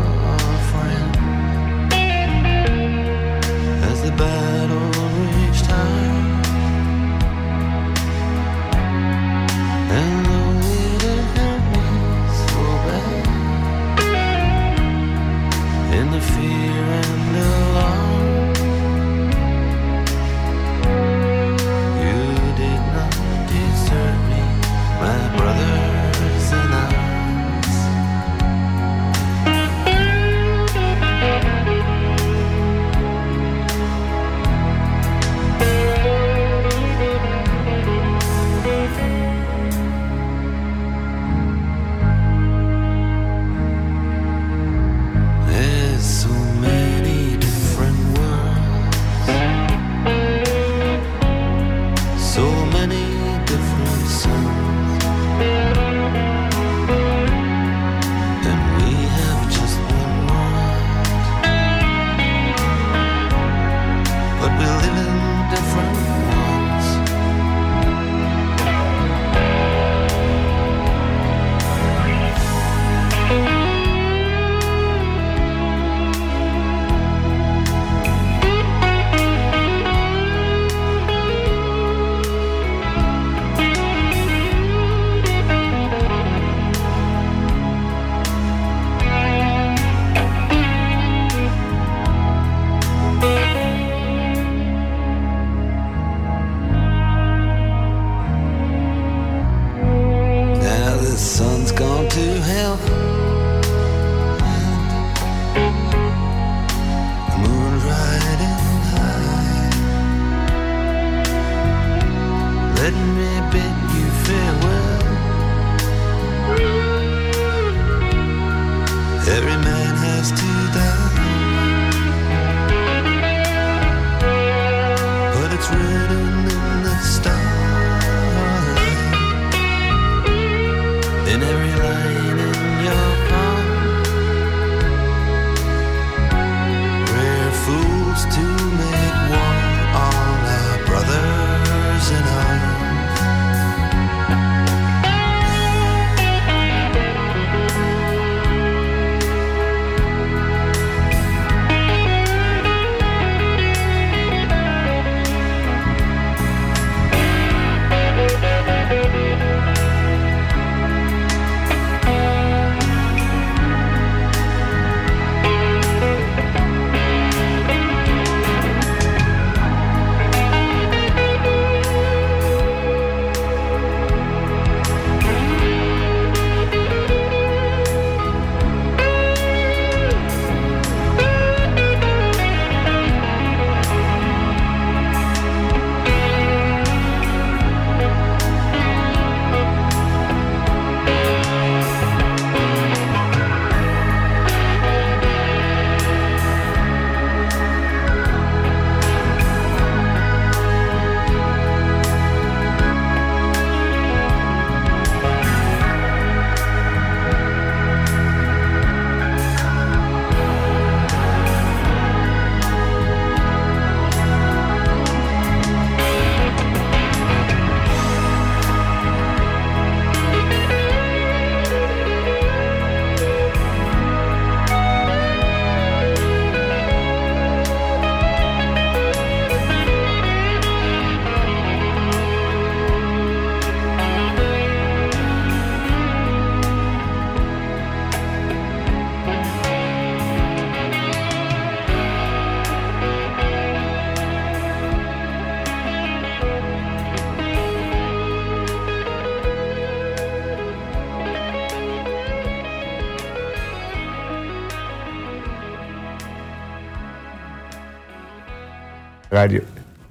B: radio,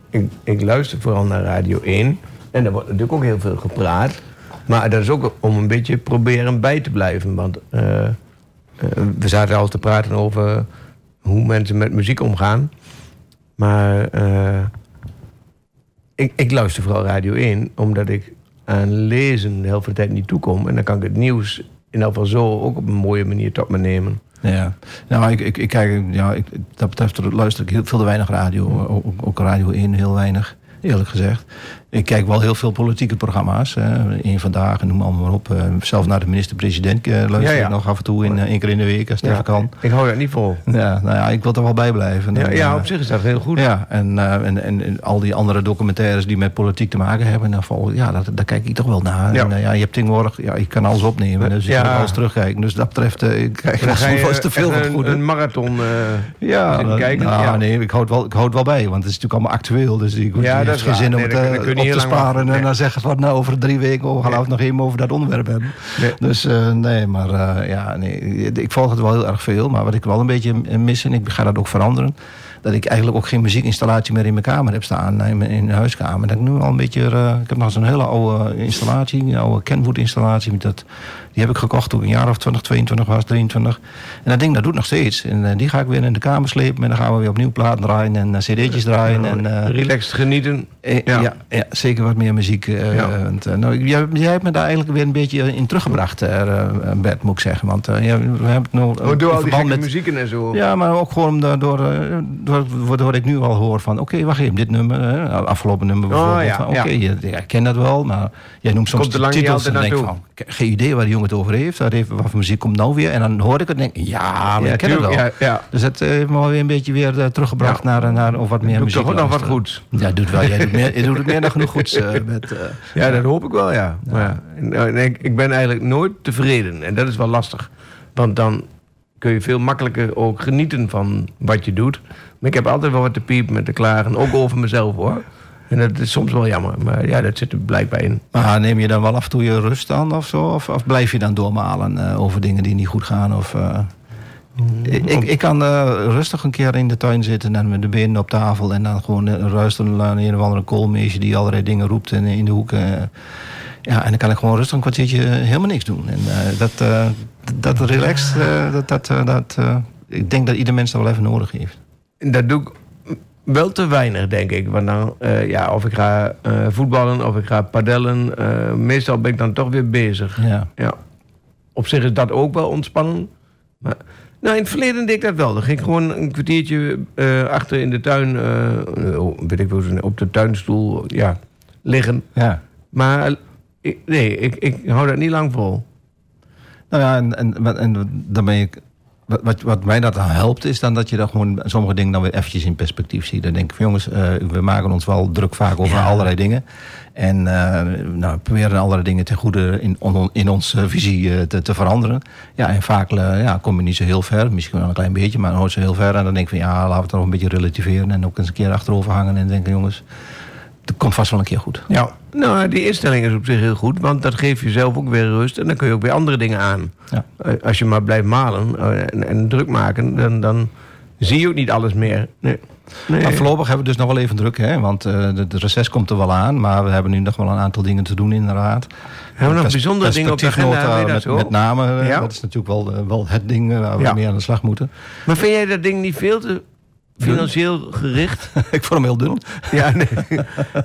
B: ik, ik luister vooral naar Radio 1. En er wordt natuurlijk ook heel veel gepraat. Maar dat is ook om een beetje proberen bij te blijven. Want eh, eh, we zaten al te praten over hoe mensen met muziek omgaan. Maar eh, ik, ik luister vooral Radio 1, omdat ik aan lezen de helft van de tijd niet toekom. En dan kan ik het nieuws in elk geval zo ook op een mooie manier tot me nemen.
C: Ja, nou, ik, ik, ik kijk, ja, ik, dat betreft luister ik heel veel te weinig radio. Ook, ook Radio 1 heel weinig, eerlijk gezegd. Ik kijk wel heel veel politieke programma's. Eén vandaag, en noem allemaal maar op. Eh, zelf naar de minister-president eh, luister
B: Ja, ja.
C: ik nog af en toe in, eh, één keer in de week als het even kan.
B: Ik hou dat niet vol.
C: Ja, nou ja, ik wil er wel bij blijven.
B: Ja, op zich is dat heel goed.
C: Ja, en, en, en, en al die andere documentaires die met politiek te maken hebben, dan val, ja, dat, daar kijk ik toch wel naar.
B: Ja.
C: En, ja, je hebt tegenwoordig, ja, ik kan alles opnemen, dus ik kan alles terugkijken. Dus dat betreft, ik krijg te veel
B: een, marathon eh,
C: Ja,
B: kijken.
C: nou,
B: ja.
C: nee, ik houd, wel, ik houd wel bij, want het is natuurlijk allemaal actueel. Dus ik
B: Ja,
C: ja,
B: dat
C: heb
B: is
C: geen zin om
B: Nee,
C: eh, op te sparen en dan zeggen van nou, over drie weken oh, gaan we het nog even over dat onderwerp hebben.
B: Nee.
C: Dus eh, nee, maar eh, ja, nee, ik volg het wel heel erg veel. Maar wat ik wel een beetje mis, en ik ga dat ook veranderen, dat ik eigenlijk ook geen muziekinstallatie meer in mijn kamer heb staan, in mijn in de huiskamer. Dat ik nu al een beetje, eh, ik heb nog zo'n hele oude installatie, een oude Kenwood installatie. met Dat, die heb ik gekocht toen ik een jaar of 20, 22 was, 23. En dat ding dat doet nog steeds. En eh, die ga ik weer in de kamer slepen en dan gaan we weer opnieuw platen draaien en eh, cd'tjes draaien. En, eh,
B: Relaxed genieten. Ja.
C: ja. Ja, zeker wat meer muziek.
B: Ja.
C: want, nou, jij, jij hebt me daar eigenlijk weer een beetje in teruggebracht, Bert, moet ik zeggen. Want ja, we hebben het nou,
B: Oh, door al die
C: met-
B: muzieken en zo.
C: Ja, maar ook gewoon door, eh, door, waardoor ik nu al hoor van... oké, wacht even, dit nummer, afgelopen nummer bijvoorbeeld.
B: Oh, ja,
C: Oké,
B: ja.
C: je, ja, ik ken dat wel, maar jij noemt soms
B: Komt
C: de titels en denk van... Geen idee waar die jongen het over heeft. Wat, heeft, wat voor muziek komt nou weer? En dan hoor ik het en denk ja, maar
B: Ja,
C: ik ken het wel.
B: ja.
C: Dus het eh, heeft me weer een beetje weer eh, teruggebracht naar, naar of wat meer
B: Doe
C: muziek.
B: toch ook nog wat goeds.
C: Ja, doet wel. Jij doet, meer, je doet het meer dan genoeg goeds. eh, met, eh,
B: Ja, dat hoop ik wel, ja. Maar ik, ik ben eigenlijk nooit tevreden. En dat is wel lastig. Want dan kun je veel makkelijker ook genieten van wat je doet. Maar ik heb altijd wel wat te piepen met te klagen. Ook over mezelf, hoor. En dat is soms wel jammer. Maar ja, dat zit er blijkbaar in.
C: maar neem je dan wel af en toe je rust aan of zo? Of, of blijf je dan doormalen eh, over dingen die niet goed gaan? Of, eh, ik, ik, ik kan eh, rustig een keer in de tuin zitten en met de benen op tafel... en dan gewoon uh, luisteren naar een of andere koolmeisje... die allerlei dingen roept in, in de hoek. eh. ja, en dan kan ik gewoon rustig een kwartiertje helemaal niks doen. En dat, dat relaxed, dat, dat, dat, ik denk dat ieder mens dat wel even nodig heeft.
B: En dat doe ik wel te weinig, denk ik. Want dan, eh, ja, of ik ga eh, voetballen of ik ga padellen. eh, meestal ben ik dan toch weer bezig.
C: Ja.
B: Ja. Op zich is dat ook wel ontspannen. Maar, nou, in het verleden deed ik dat wel. Dan ging ik gewoon een kwartiertje achter in de tuin, oh, weet ik wel, op de tuinstoel, ja, liggen.
C: ja.
B: Maar ik, nee, ik, ik hou dat niet lang vol.
C: Nou ja, en, en, en dan ben ik. Wat, wat, mij dat dan helpt, is dan dat je dan gewoon sommige dingen dan weer eventjes in perspectief ziet. Dan denk ik van jongens, eh, we maken ons wel druk vaak over allerlei dingen. En eh nou, we proberen allerlei dingen ten goede in, on- in onze visie eh, te, te veranderen. Ja, en vaak ja, kom je niet zo heel ver. Misschien wel een klein beetje, maar nooit zo heel ver. En dan denk ik van ja, laten we het nog een beetje relativeren. En ook eens een keer achterover hangen en denken jongens, het komt vast wel een keer goed.
B: Ja. Nou, die instelling is op zich heel goed, want dat geeft jezelf ook weer rust. En dan kun je ook weer andere dingen aan.
C: Ja.
B: Eh, Als je maar blijft malen eh, en, en druk maken, dan, dan zie je ook niet alles meer. Nee. Nee.
C: Maar voorlopig hebben we dus nog wel even druk, hè? want eh de, de reces komt er wel aan. Maar we hebben nu nog wel een aantal dingen te doen in de raad.
B: Hebben we nog bijzondere dingen op de agenda? dat
C: Met, met name,
B: Ja.
C: dat is natuurlijk wel, wel het ding waar we
B: Ja.
C: mee aan de slag moeten.
B: Maar vind jij dat ding niet veel te financieel gericht?
C: ik vond hem heel dun.
B: ja, nee.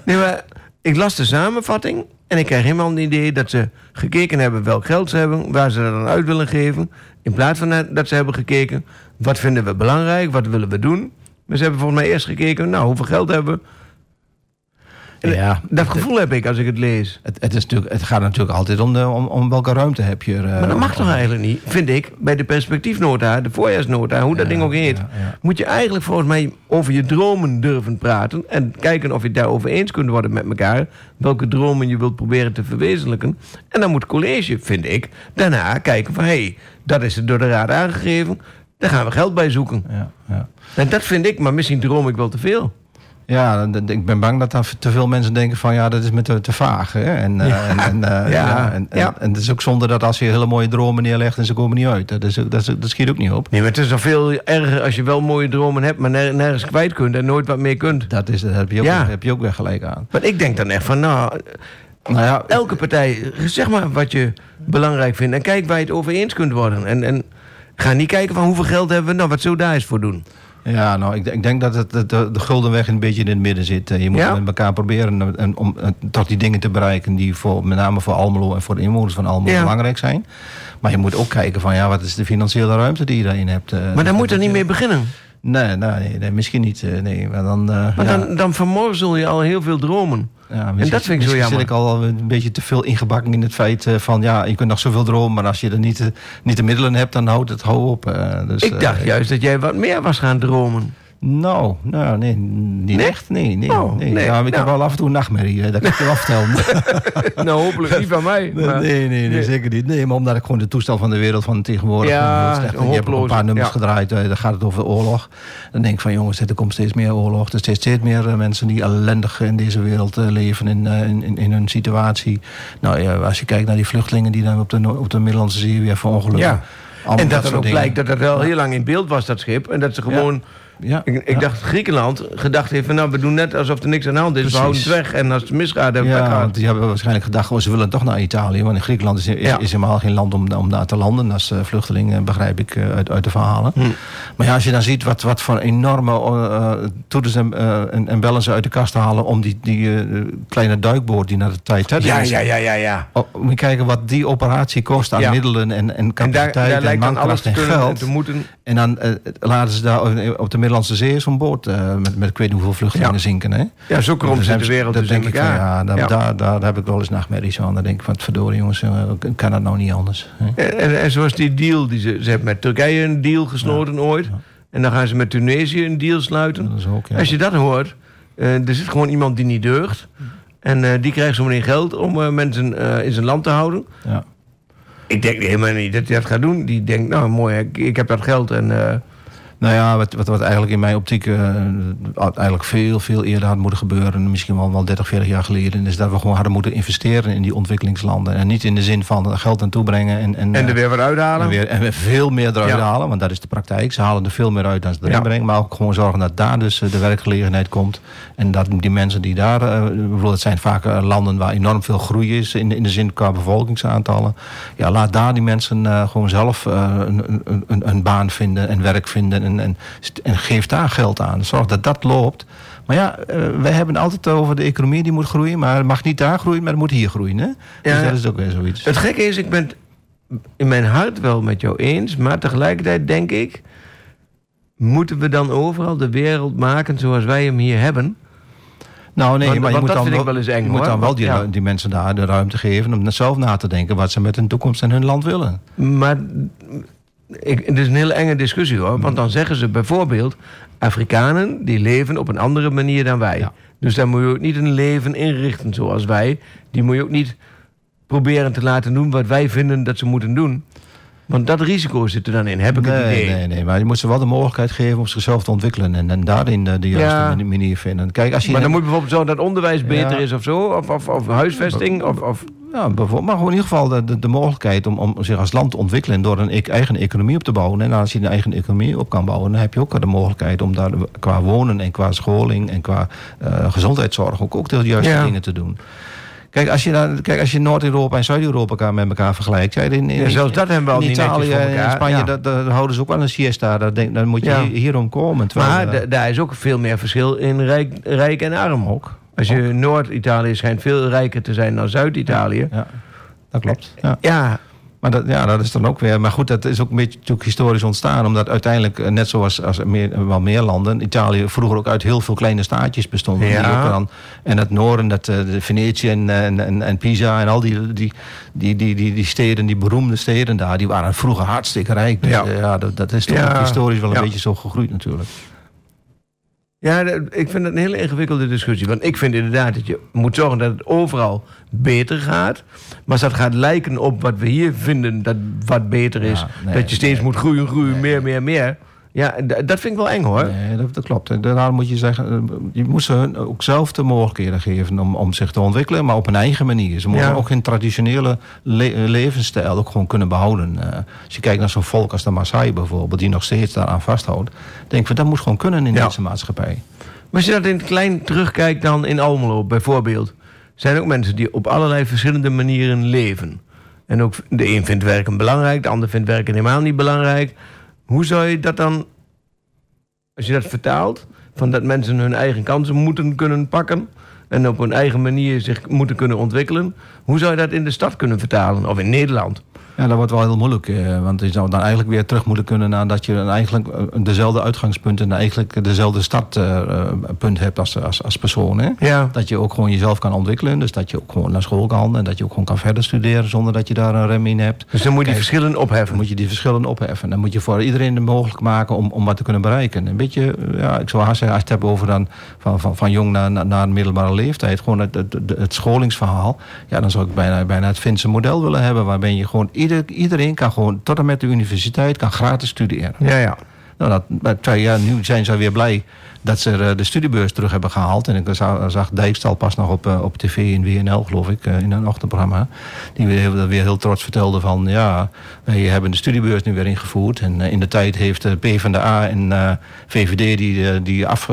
B: nee, maar ik las de samenvatting en ik kreeg helemaal een idee dat ze gekeken hebben welk geld ze hebben, waar ze dat dan uit willen geven. In plaats van dat ze hebben gekeken, wat vinden we belangrijk, wat willen we doen. Maar ze hebben volgens mij eerst gekeken, nou, hoeveel geld hebben we.
C: Ja,
B: dat gevoel heb ik als ik het lees.
C: Het, het, is natuurlijk, het gaat natuurlijk altijd om, de, om, om welke ruimte heb je. eh,
B: Maar dat mag toch eigenlijk niet, vind ik, bij de perspectiefnota, de voorjaarsnota, hoe dat ding ook heet.
C: ja.
B: Moet je eigenlijk volgens mij over je dromen durven praten. En kijken of je het daarover eens kunt worden met elkaar. Welke dromen je wilt proberen te verwezenlijken. En dan moet het college, vind ik, daarna kijken van... hé, hey, dat is er door de raad aangegeven. Daar gaan we geld bij zoeken.
C: Ja, ja.
B: En dat vind ik, maar misschien droom ik wel te veel.
C: Ja, ik ben bang dat daar te veel mensen denken van ja, dat is me te, te vaag. Hè? En, eh, en, en, eh,
B: Ja.
C: ja, en, en,
B: Ja.
C: en het is ook zonde dat als je hele mooie dromen neerlegt en ze komen niet uit. Dat, is, dat, is- dat schiet ook niet op.
B: Nee, maar het is nog veel erger als je wel mooie dromen hebt, maar ner- nergens kwijt kunt en nooit wat meer kunt.
C: Dat is, daar heb je ook,
B: Ja.
C: heb je ook weer gelijk aan.
B: Maar ik denk dan echt van, nou,
C: Nou ja,
B: elke partij, zeg maar wat je belangrijk vindt en kijk waar je het over eens kunt worden. En, en ga niet kijken van hoeveel geld hebben we, nou, wat we daar eens voor doen?
C: Ja, nou, ik, ik denk dat het, de, de gulden weg een beetje in het midden zit. Eh, Je moet
B: Ja?
C: met elkaar proberen en, om eh, tot die dingen te bereiken die voor, met name voor Almelo en voor de inwoners van Almelo
B: Ja.
C: belangrijk zijn. Maar je moet ook kijken van ja, wat is de financiële ruimte die je daarin hebt. eh,
B: Maar daar moet er niet mee beginnen.
C: Nee, nee, nee, nee, misschien niet. eh, nee, maar dan, eh,
B: Maar
C: ja,
B: dan, dan vermorzel je al heel veel dromen.
C: ja, misschien-
B: dat vind ik zo
C: misschien
B: jammer.
C: zit ik al een beetje te veel ingebakken in het feit eh, van ja, je kunt nog zoveel dromen, maar als je er niet, de- niet de middelen hebt, dan houdt het hou op. dus,
B: Ik dacht juist dat jij wat meer was gaan dromen.
C: Nou, nou nee, niet
B: Nee?
C: echt. Nee, nee.
B: Oh,
C: nee.
B: nee,
C: Ja, maar ik heb
B: nou.
C: wel af en toe een nachtmerrie, eh, dat kan ik je wel vertellen.
B: nou, hopelijk niet van mij.
C: Nee,
B: maar-
C: nee, nee, nee, zeker niet. Nee, maar omdat ik gewoon de toestand van de wereld van tegenwoordig
B: Ja,
C: heel slecht. Je hebt een paar nummers
B: ja.
C: gedraaid, eh, dan gaat het over oorlog. Dan denk ik van jongens, er komt steeds meer oorlog. Er zijn steeds meer eh, mensen die ellendig in deze wereld leven in, in, in, hun situatie. Nou ja, als je kijkt naar die vluchtelingen die dan op de, op de Middellandse Zee weer verongelukken.
B: Ja. En dat
C: soort
B: dan ook
C: dingen.
B: blijkt dat het wel heel lang in beeld was, dat schip. En dat ze gewoon...
C: Ja,
B: Ik, ik
C: ja.
B: dacht Griekenland gedacht heeft van nou, we doen net alsof er niks aan de hand is. We
C: Precies.
B: houden het weg. En als het misgaat, hebben we
C: Ja, die hebben waarschijnlijk gedacht, oh, ze willen toch naar Italië. Want in Griekenland is, is,
B: Ja.
C: is helemaal geen land om, om daar te landen. Als eh, vluchteling, eh, begrijp ik eh, uit, uit de verhalen.
B: Hm.
C: Maar ja, als je dan ziet wat, wat voor enorme eh toeters en, en, en bellen ze uit de kast halen... om die, die kleine duikboot die naar de Titanic
B: Ja,
C: is.
B: ja, ja, ja, ja.
C: Oh, moet je kijken wat die operatie kost aan
B: Ja.
C: middelen en, en
B: En daar,
C: capaciteit
B: daar
C: en
B: lijkt dan alles
C: mankracht
B: te
C: en
B: en
C: geld.
B: moeten.
C: En dan laten ze daar op de Middellandse Zee zo'n boot... eh, met, met ik weet niet hoeveel vluchtelingen
B: Ja.
C: zinken. Hè?
B: Ja, zo
C: Dan
B: zit de wereld
C: dat
B: dus in
C: denk ik van, ja, daar,
B: Ja.
C: Daar, daar heb ik wel eens nachtmerries van. Dan denk ik van, verdorie jongens, eh, kan dat nou niet anders? hè?
B: En, en, en zoals die deal, die ze, ze hebben met Turkije een deal gesloten ooit. En dan gaan ze met Tunesië een deal sluiten.
C: Dat is ook.
B: Als je dat hoort, eh, er zit gewoon iemand die niet deugt. En die krijgt zo meteen geld om mensen in zijn land te houden.
C: Ja.
B: Ik denk helemaal niet dat hij dat gaat doen. Die denkt, nou mooi, ik, ik heb dat geld en... eh,
C: Nou ja, wat, wat, wat eigenlijk in mijn optiek eh, eigenlijk veel, veel eerder had moeten gebeuren, misschien wel, wel 30, 40 jaar geleden, is dat we gewoon hadden moeten investeren in die ontwikkelingslanden. En niet in de zin van geld aan toebrengen en, en,
B: en
C: eh,
B: er weer wat uithalen.
C: en, weer, en veel meer eruit
B: Ja.
C: halen, want dat is de praktijk. Ze halen er veel meer uit dan ze erin
B: Ja.
C: brengen. Maar ook gewoon zorgen dat daar dus eh, de werkgelegenheid komt. En dat die mensen die daar... eh, bijvoorbeeld het zijn vaak eh, landen waar enorm veel groei is... in, de- in de zin qua bevolkingsaantallen. Ja, laat daar die mensen eh, gewoon zelf eh, een, een, een, een baan vinden en werk vinden. En, en, en geef daar geld aan. Zorg dat dat loopt. Maar ja, eh, wij hebben het altijd over de economie die moet groeien. Maar het mag niet daar groeien, maar het moet hier groeien. Hè?
B: Ja.
C: Dus dat is ook weer zoiets.
B: Het gekke is, ik ben het in mijn hart wel met jou eens, maar tegelijkertijd denk ik, moeten we dan overal de wereld maken zoals wij hem hier hebben?
C: Nou nee,
B: Want-
C: maar je moet
B: dat
C: dan
B: vind ik
C: wel,
B: eens eng,
C: je moet
B: hoor.
C: dan wel die,
B: Ja.
C: die mensen daar de ruimte geven om zelf na te denken wat ze met hun toekomst en hun land willen.
B: Maar ik, het is een hele enge discussie hoor, want dan zeggen ze bijvoorbeeld, Afrikanen die leven op een andere manier dan wij.
C: Ja.
B: Dus daar moet je ook niet een leven inrichten zoals wij. Die moet je ook niet proberen te laten doen wat wij vinden dat ze moeten doen. Want dat risico zit er dan in, heb ik het idee.
C: nee, nee, maar je moet ze wel de mogelijkheid geven om zichzelf te ontwikkelen en, en daarin de, de juiste
B: Ja.
C: manier vinden. Kijk, als je
B: Maar dan moet je bijvoorbeeld zorgen dat onderwijs beter
C: Ja.
B: is of zo, of, of, of huisvesting, of, of
C: Ja, bijvoorbeeld, maar gewoon in ieder geval de, de, de mogelijkheid om, om zich als land te ontwikkelen door een e- eigen economie op te bouwen. En als je een eigen economie op kan bouwen, dan heb je ook de mogelijkheid om daar qua wonen en qua scholing en qua eh, gezondheidszorg ook, ook de juiste
B: Ja.
C: dingen te doen. Kijk, als je, dan, kijk, als je Noord-Europa en Zuid-Europa elkaar met elkaar vergelijkt. Ja, in, in,
B: Ja, zelfs dat hebben we al
C: in
B: niet
C: Italië en in Spanje,
B: ja.
C: dat, dat houden ze ook wel een siesta. Dat denk, dan moet je
B: Ja.
C: hier- hierom komen.
B: Maar
C: eh,
B: da- daar is ook veel meer verschil in rijk, rijk en arm.
C: ook.
B: Als je Noord-Italië schijnt veel rijker te zijn dan Zuid-Italië.
C: Ja, dat klopt. Ja.
B: Ja,
C: Maar dat, ja, dat is dan ook weer. Maar goed, dat is ook een beetje natuurlijk historisch ontstaan. Omdat uiteindelijk, eh, net zoals als meer, wel meer landen, Italië vroeger ook uit heel veel kleine staatjes bestond.
B: Ja.
C: Dan, en het noorden, dat, eh, de Venetië en, en, en, en Pisa en al die, die, die, die, die, die steden, die beroemde steden daar, die waren vroeger hartstikke rijk. Dus
B: Ja.
C: dat, dat is toch
B: Ja.
C: historisch wel een beetje zo gegroeid natuurlijk.
B: Ja ik vind het een hele ingewikkelde discussie. Want ik vind inderdaad dat je moet zorgen dat het overal beter gaat. Maar als dat gaat lijken op wat we hier vinden dat wat beter is...
C: Ja, nee,
B: dat je steeds
C: nee.
B: moet groeien, groeien, meer, meer, meer... Ja, dat vind ik wel eng hoor.
C: Nee, dat, dat klopt. Daarom moet je zeggen, eh, je moet ze hun ook zelf de mogelijkheden geven om, om zich te ontwikkelen, maar op een eigen manier. Ze moeten
B: Ja.
C: ook hun traditionele le- levensstijl ook gewoon kunnen behouden. Eh, als je kijkt naar zo'n volk als de Maasai bijvoorbeeld, die nog steeds daaraan vasthoudt, denk ik van dat moet gewoon kunnen in
B: Ja.
C: deze maatschappij.
B: Maar als je dat in het klein terugkijkt dan in Almelo bijvoorbeeld... zijn er ook mensen die op allerlei verschillende manieren leven. En ook de een vindt werken belangrijk, de ander vindt werken helemaal niet belangrijk. Hoe zou je dat dan, als je dat vertaalt... van dat mensen hun eigen kansen moeten kunnen pakken... en op hun eigen manier zich moeten kunnen ontwikkelen... hoe zou je dat in de stad kunnen vertalen? Of in Nederland?
C: Ja, dat wordt wel heel moeilijk. eh, want je zou dan eigenlijk weer terug moeten kunnen naar dat je dan eigenlijk eh, dezelfde uitgangspunt en eigenlijk dezelfde startpunt hebt als, als, als persoon. Hè?
B: Ja.
C: Dat je ook gewoon jezelf kan ontwikkelen. Dus dat je ook gewoon naar school kan en dat je ook gewoon kan verder studeren zonder dat je daar een rem in hebt.
B: Dus dan moet je die verschillen
C: Dan
B: opheffen.
C: moet je die verschillen opheffen. Dan moet je voor iedereen het mogelijk maken om, om wat te kunnen bereiken. Een beetje, eh, ja, ik zou haast zeggen, als je het hebt over dan van, van, van jong naar, naar, middelbare leeftijd. Gewoon het, het, het- het scholingsverhaal. Ja, dan zou ik bijna, bijna het Finse model willen hebben. Waarbij je gewoon, ieder, iedereen kan gewoon tot en met de universiteit kan gratis studeren.
B: Ja, ja.
C: Nou, dat, maar twee jaar, nu zijn ze weer blij dat ze eh, de studiebeurs terug hebben gehaald. En ik za- zag Dijkstal pas nog op, eh, op tv in WNL, geloof ik, eh, in een ochtendprogramma. Die weer, heel- weer heel trots vertelde van, ja, wij hebben de studiebeurs nu weer ingevoerd. En in de tijd heeft de PvdA en VVD die, die af,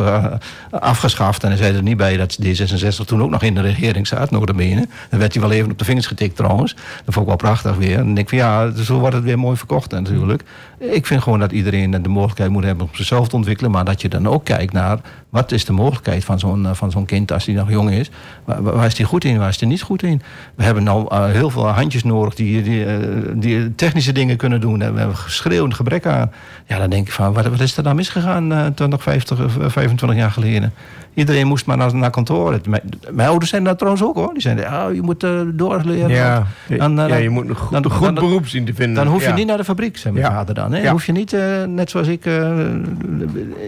C: afgeschaft. En hij zei er niet bij dat D66 toen ook nog in de regering zat, notabene. Dan werd hij wel even op de vingers getikt trouwens. Dat vond ik wel prachtig weer. En dan denk ik van, ja, zo wordt het weer mooi verkocht natuurlijk. Ik vind gewoon dat iedereen de mogelijkheid moet hebben om zichzelf te ontwikkelen. Maar dat je dan ook kijkt naar wat is de mogelijkheid van zo'n eh, van zo'n kind als hij nog jong is. Waar, is hij goed in, waar is hij niet goed in? We hebben nou eh, heel veel handjes nodig die, die, eh, die technische dingen kunnen doen. En we hebben schreeuwend gebrek aan. Ja, dan denk ik van, wat, wat is er dan misgegaan eh 20, 50, eh, 25 jaar geleden? Iedereen moest maar naar, naar kantoor. Mijn, mijn ouders zijn dat trouwens ook hoor. Die zeiden, oh, je moet eh doorleren.
B: Ja,
C: Dan, eh,
B: ja, je moet een goed,
C: dan-
B: een goed
C: dan-
B: beroep zien te vinden.
C: dan hoef je
B: Ja.
C: niet naar de fabriek, zei mijn
B: Ja.
C: vader dan. Hè? Dan hoef je niet, eh, net zoals ik,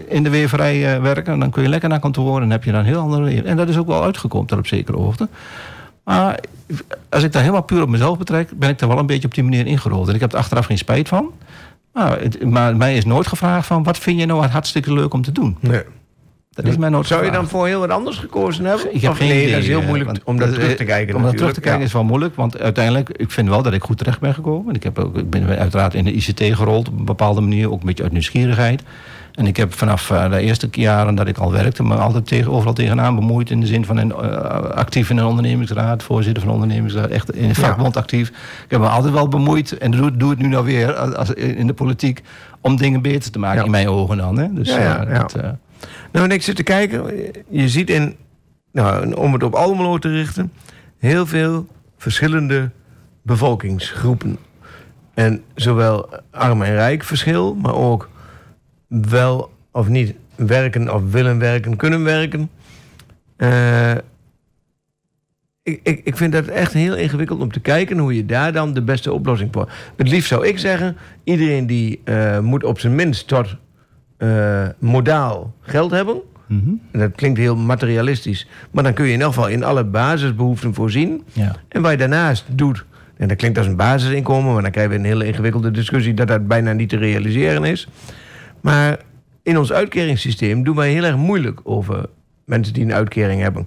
C: in de weverij werken. Dan kun je lekker naar kantoor en heb je dan een heel ander leven. En dat is ook wel uitgekomen tot op zekere hoogte. Maar als ik dat helemaal puur op mezelf betrek, ben ik er wel een beetje op die manier ingerold. En ik heb er achteraf geen spijt van. Maar, het- maar mij is nooit gevraagd van, wat vind je nou hartstikke leuk om te doen?
B: Nee.
C: Dat is mij nooit
B: Zou je dan voor heel wat anders gekozen hebben?
C: Ik heb
B: Of
C: geen
B: nee,
C: idee.
B: dat is heel
C: eh,
B: moeilijk
C: want
B: om dat terug te kijken.
C: Om dat terug te kijken is wel moeilijk, want uiteindelijk, ik vind wel dat ik goed terecht ben gekomen. Ik, heb ook, ik ben uiteraard in de ICT gerold op een bepaalde manier, ook een beetje uit nieuwsgierigheid. En ik heb vanaf eh, de eerste jaren dat ik al werkte, me altijd tegen, overal tegenaan bemoeid. In de zin van een, eh, actief in een ondernemingsraad, voorzitter van een ondernemingsraad, echt in de vakbond actief. Ik heb me altijd wel bemoeid, en doe, doe het nu nou weer als, als- in de politiek, om dingen beter te maken,
B: Ja.
C: in mijn ogen dan. Hè? Dus,
B: Ja,
C: dat,
B: Nou, en ik zit te kijken. Je ziet in, nou, om het op Almelo te richten, heel veel verschillende bevolkingsgroepen. En zowel arm en rijk verschil, maar ook wel of niet werken of willen werken, kunnen werken. Eh, ik, ik, ik vind dat echt heel ingewikkeld om te kijken hoe je daar dan de beste oplossing voor. Het liefst zou ik zeggen, iedereen die eh, moet op zijn minst tot eh, modaal geld hebben.
C: mhm.
B: En dat klinkt heel materialistisch. Maar dan kun je in elk geval in alle basisbehoeften voorzien.
C: ja.
B: En wat je daarnaast doet, en dat klinkt als een basisinkomen, maar dan krijgen we een hele ingewikkelde discussie dat dat bijna niet te realiseren is. Maar in ons uitkeringssysteem doen wij heel erg moeilijk over mensen die een uitkering hebben.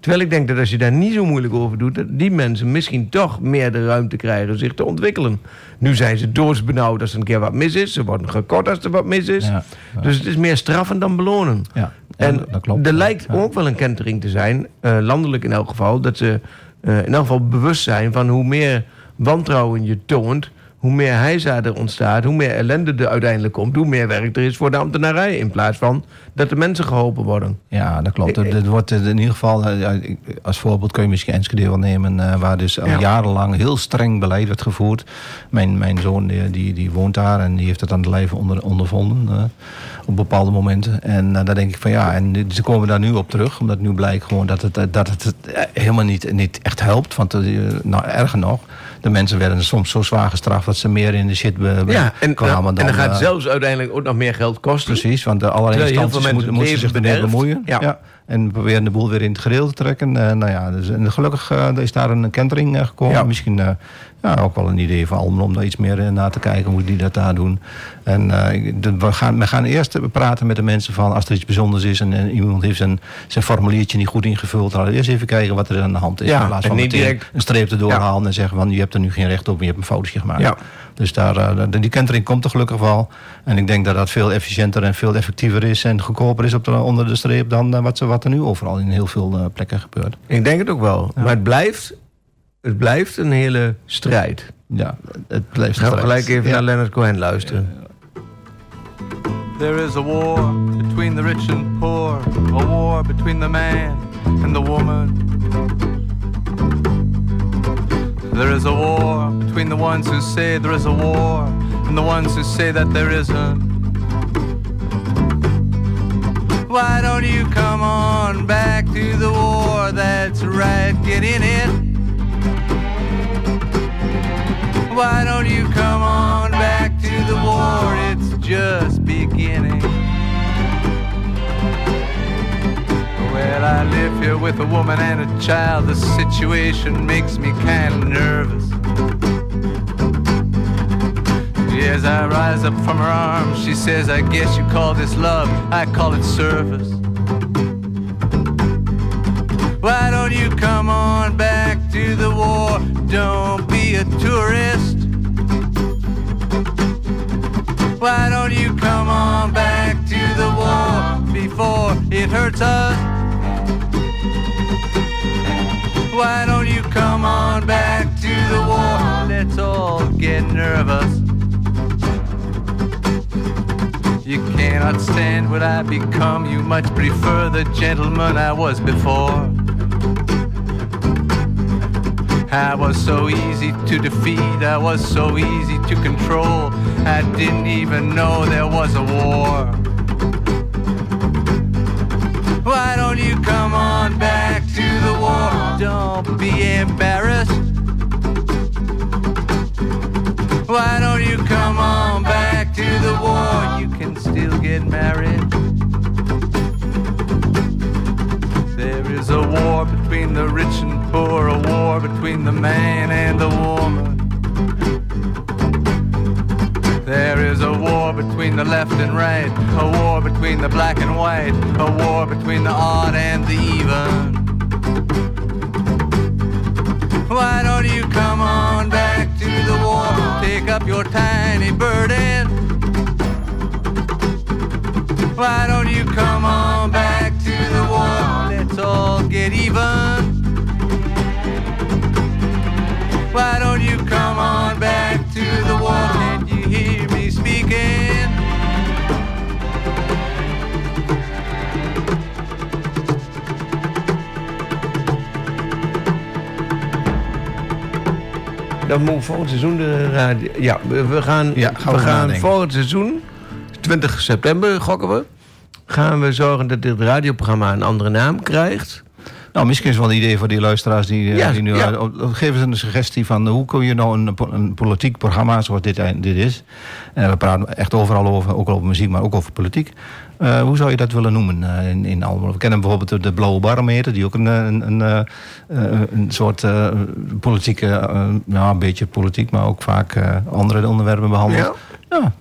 B: Terwijl ik denk dat als je daar niet zo moeilijk over doet, dat die mensen misschien toch meer de ruimte krijgen zich te ontwikkelen. Nu zijn ze doodsbenauwd als er een keer wat mis is. Ze worden gekort als er wat mis is.
C: Ja, ja.
B: Dus het is meer straffen dan belonen.
C: Ja,
B: En
C: dat klopt.
B: er lijkt ook wel een kentering te zijn, eh, landelijk in elk geval, dat ze eh, in elk geval bewust zijn van hoe meer wantrouwen je toont, hoe meer heisa er ontstaat, hoe meer ellende er uiteindelijk komt, hoe meer werk er is voor de ambtenarij, in plaats van dat de mensen geholpen worden.
C: Ja, dat klopt.
B: Ik- ik-
C: Het wordt in ieder geval, eh, als voorbeeld kun je misschien Enschede wel nemen, eh, waar dus al
B: Ja.
C: jarenlang heel streng beleid werd gevoerd. Mijn, mijn zoon die, die, die woont daar en die heeft het aan de lijve onder, ondervonden eh, op bepaalde momenten. En eh, daar denk ik van ja, en ze komen daar nu op terug, omdat nu blijkt gewoon dat het, eh, dat het eh, helemaal niet, niet echt helpt. Want eh, nou, erger nog, de mensen werden soms zo zwaar gestraft dat ze meer in de shit be-
B: Ja, en,
C: kwamen
B: en
C: dan...
B: dan gaat
C: eh,
B: het zelfs uiteindelijk ook nog meer geld kosten.
C: Precies, want de allerlei instanties moeten, moesten zich ermee bemoeien.
B: Ja.
C: Ja. En proberen de boel weer in het gereel te trekken. Eh, nou ja, dus, en gelukkig eh, is daar een kentering eh, gekomen. Misschien, eh, ja, ook wel een idee van Almen om daar iets meer eh, naar te kijken hoe die dat daar doen. En eh, we, gaan, we gaan eerst praten met de mensen van als er iets bijzonders is en, en iemand heeft zijn, zijn formuliertje niet goed ingevuld. Dan eerst even kijken wat er aan de hand is.
B: Ja,
C: in plaats van meteen
B: direct-
C: een streep erdoor halen en zeggen van je hebt er nu geen recht op je hebt een foutje gemaakt.
B: Ja.
C: Dus daar, eh, de- die kentering komt er gelukkig wel. En ik denk dat dat veel efficiënter en veel effectiever is en goedkoper is op de, onder de streep dan wat, ze- wat er nu overal in heel veel plekken gebeurt.
B: Ik denk het ook wel. Maar het blijft, het blijft een hele strijd.
C: Ja, het blijft
B: Gaan we gelijk even
C: Ja.
B: naar Leonard Cohen luisteren.
F: There is a war between the rich and poor, a war between the man and the woman. There is a war between the ones who say there is a war and the ones who say that there isn't. Why don't you come on back to the war? That's right, get in it. Why don't you come on back to the war? It's just beginning. Well, I live here with a woman and a child. The situation makes me kind of nervous. As I rise up from her arms, she says, I guess you call this love, I call it service. Why don't you come on back to the war? Don't be a tourist. Why don't you come on back to the war before it hurts us? Why don't you come on back to the war? Let's all get nervous. You cannot stand what I become. You much prefer the gentleman I was before. I was so easy to defeat, I was so easy to control. I didn't even know there was a war. Why don't you come on back to the war? Don't be embarrassed. Why don't you come on back to the war? You can still get married. War between the rich and poor, a war between the man and the woman. There is a war between the left and right, a war between the black and white, a war between the odd and the even. Why don't you come on back to the war? Take up your tiny burden. Why don't you come on back all get even. Why don't you come on back to the war? Can you hear me speaking?
B: Dan moet volgend seizoen de radio... Ja, we, we gaan,
C: Ja, gaan
B: we
C: we
B: gaan volgend seizoen, 20 september gokken we... gaan we zorgen dat dit radioprogramma een andere naam krijgt.
C: Nou, misschien is wel een idee voor die luisteraars die, eh,
B: Ja,
C: die nu...
B: ja.
C: eh, geef eens een suggestie van eh, hoe kun je nou een, een politiek programma zoals dit, eh, dit is... en we praten echt overal over, ook over muziek, maar ook over politiek... Eh, hoe zou je dat willen noemen eh, in, in Almelo? We kennen bijvoorbeeld de, de Blauwe Barometer... die ook een, eh, een, een, eh, eh, een soort eh, politieke... eh, ja, een beetje politiek, maar ook vaak eh, andere onderwerpen behandelt. Ja,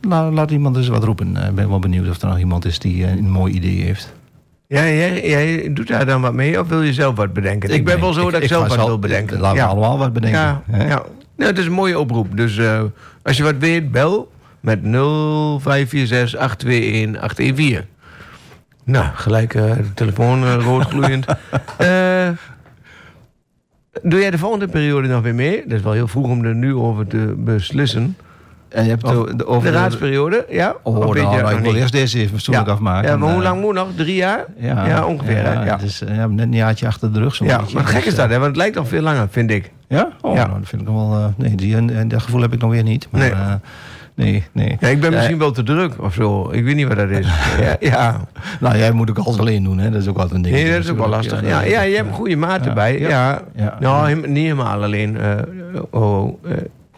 C: la- laat iemand eens wat roepen. Eh, Ik ben wel benieuwd of er nog iemand is die eh, een mooi idee heeft.
B: Ja, jij, jij doet daar dan wat mee of wil je zelf wat bedenken? Ik, ben wel zo dat ik, zelf wat wil bedenken.
C: Laten we allemaal wat bedenken.
B: Ja,
C: hè?
B: ja. Nou, het is een mooie oproep. Dus eh, als je wat weet, bel met 0546 821 814. Nou, gelijk de telefoon eh, rood gloeiend. Eh, doe jij de volgende periode nog weer mee? Dat is wel heel vroeg om er nu over te beslissen.
C: En je hebt
B: Of
C: de, over
B: de raadseperiode, ja?
C: Oh, nou, nou, ik wil eerst deze even fatsoenlijk
B: ja.
C: afmaken.
B: Ja, maar hoe
C: eh,
B: lang moet nog? Drie jaar?
C: Ja,
B: Ja, ongeveer?
C: Ja,
B: Ja.
C: Eh, ja, net een jaartje achter de rug. zo'n
B: Ja,
C: beetje.
B: maar gek is
C: Dus,
B: dat,
C: eh,
B: hè? Want het lijkt nog veel langer, vind ik.
C: Ja? Oh,
B: Ja.
C: Nou, dat vind ik wel... nee, die, en, dat gevoel heb ik nog weer niet. Maar,
B: Nee.
C: nee, nee.
B: Ja, ik ben misschien wel te druk of zo. Ik weet niet wat dat is. ja, ja.
C: Nou, jij moet ook alles alleen doen, hè? Dat is ook altijd een ding.
B: Nee, dat is ook wel lastig. Ja, ja, je hebt een goede maat erbij. Ja. Nou, niet helemaal alleen. oh, oh,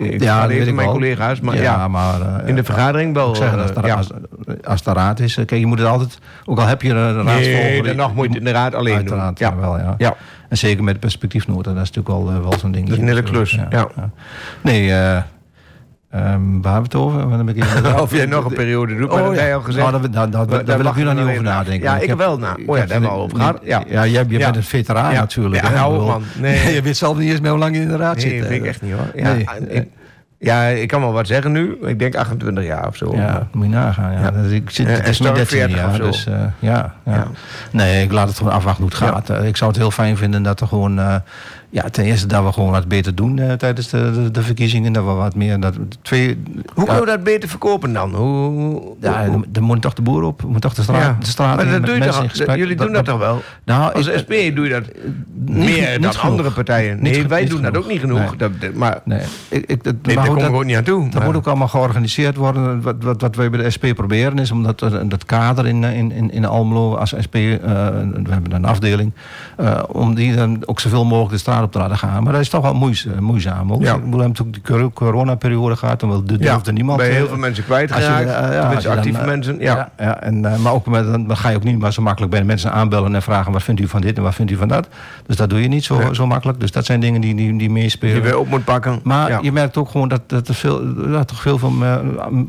B: ik
C: Ja, dat
B: even
C: ik
B: mijn
C: wel.
B: collega's. Maar ja,
C: ja, maar... eh,
B: in de vergadering wel.
C: ik zeg, als,
B: eh, ja.
C: als- als het de raad is. eh, Kijk, je moet het altijd, ook al heb je een raadsvolger...
B: Nee, dan nog moet je de raad alleen.
C: Uiteraard,
B: Ja.
C: ja. wel, ja.
B: Ja.
C: En zeker met perspectiefnota, dat is natuurlijk wel, wel zo'n ding.
B: Dat is een hele klus, ja.
C: Nee, eh ehm, waar hebben we het over? Ik
B: Of jij nog een periode doet, maar
C: Oh,
B: dat
C: ja.
B: al gezegd.
C: Nou, daar, wil ik nu nog niet over nadenken.
B: Ja, ik
C: heb-
B: wel, nou. Oh ja, daar hebben we al over gehad. Ja.
C: Ja, jij, je
B: Ja.
C: bent een veteraan natuurlijk.
B: Ja,
C: bedoel,
B: man. Nee.
C: je weet zelf niet eens meer hoe lang je in de raad
B: Nee,
C: zit.
B: dat
C: hè.
B: weet ik echt niet hoor. Ja,
C: Nee.
B: ik, ja, ik kan wel wat zeggen nu. Ik denk 28 jaar of zo.
C: Ja, moet je nagaan. Ja. Is- Ik zit,
B: Ja,
C: het is
B: Storm
C: 13
B: 40 of
C: jaar, dus eh, ja, ja. Nee, ik laat het gewoon afwachten hoe het gaat. Eh, Ik zou het heel fijn vinden dat er gewoon... eh, ja, ten eerste dat we gewoon wat beter doen eh, tijdens de, de, de verkiezingen. Dat we wat meer... Dat, we- twee,
B: Hoe kunnen we dat beter verkopen dan? Hoe,
C: ja,
B: hoe-
C: er moet toch de boer op. Moet toch de straat,
B: Ja.
C: de straat
B: maar
C: in,
B: dat doe je toch,
C: gesprek.
B: Jullie doen dat, toch wel?
C: Nou,
B: Als
C: ik-
B: SP doe je dat
C: niet-
B: meer
C: niet
B: dan
C: genoeg.
B: andere partijen. Nee, wij doen dat ook niet genoeg.
C: Nee.
B: Dat, dat- maar
C: Nee, ik, ik, dat,
B: nee,
C: maar
B: daar komen we
C: dat-
B: ook niet aan toe.
C: Dat
B: maar-
C: moet ook allemaal georganiseerd worden. Wat, wat, wat wij bij de SP proberen is om dat, dat kader in, in, in, in Almelo als SP, eh, we hebben een afdeling, eh, om die dan ook zoveel mogelijk de straat op te laten gaan. Maar dat is toch wel eh, moeizaam. Ook.
B: Ja.
C: Ik bedoel, we hebben natuurlijk de cor- coronaperiode gehad, dan wil- durfde niemand.
B: bij
C: eh,
B: heel veel mensen
C: je,
B: kwijtgeraakt.
C: eh, ja, je dan,
B: actieve mensen. Ja.
C: Ja, en, maar ook met, dan ga je ook niet maar zo makkelijk bij de mensen aanbellen en vragen wat vindt u van dit en wat vindt u van dat. Dus dat doe je niet zo,
B: Nee.
C: zo makkelijk. Dus dat zijn dingen die, die, die meespelen.
B: Die weer op moet pakken.
C: Maar je merkt ook gewoon dat, dat er veel, ja, toch veel van,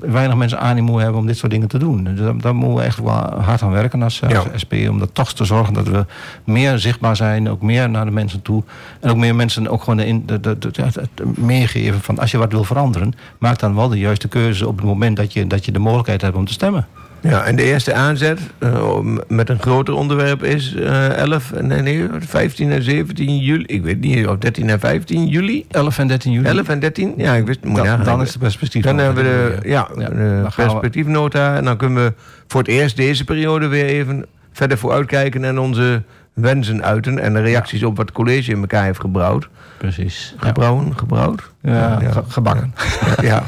C: weinig mensen animo hebben om dit soort dingen te doen. Dus daar, daar moeten we echt wel hard aan werken als, als SP. Om dat toch te zorgen dat we meer zichtbaar zijn. Ook meer naar de mensen toe. En ook meer mensen ook gewoon in- de, de, de- ja, het- het meegeven van als je wat wil veranderen. Maak dan wel de juiste keuze op het moment dat je, dat je de mogelijkheid hebt om te stemmen.
B: Ja, en de eerste aanzet eh, met een groter onderwerp is eh 11, en- nee, nee, 15 en 17 juli. Ik weet niet, of 13 en 15 juli.
C: 11 en 13 juli.
B: 11 en 13? Ja, ik wist je
C: dan,
B: nagaan.
C: dan is de perspectief.
B: Dan hebben we de, ja,
C: Ja,
B: de perspectiefnota. En dan kunnen we voor het eerst deze periode weer even verder vooruitkijken en onze wensen uiten. En de reacties op wat het college in elkaar heeft gebrouwd.
C: Precies. Ja.
B: Gebrouwen? Gebrouwd?
C: Ja,
B: Ja.
C: ge- gebakken.
B: Ja.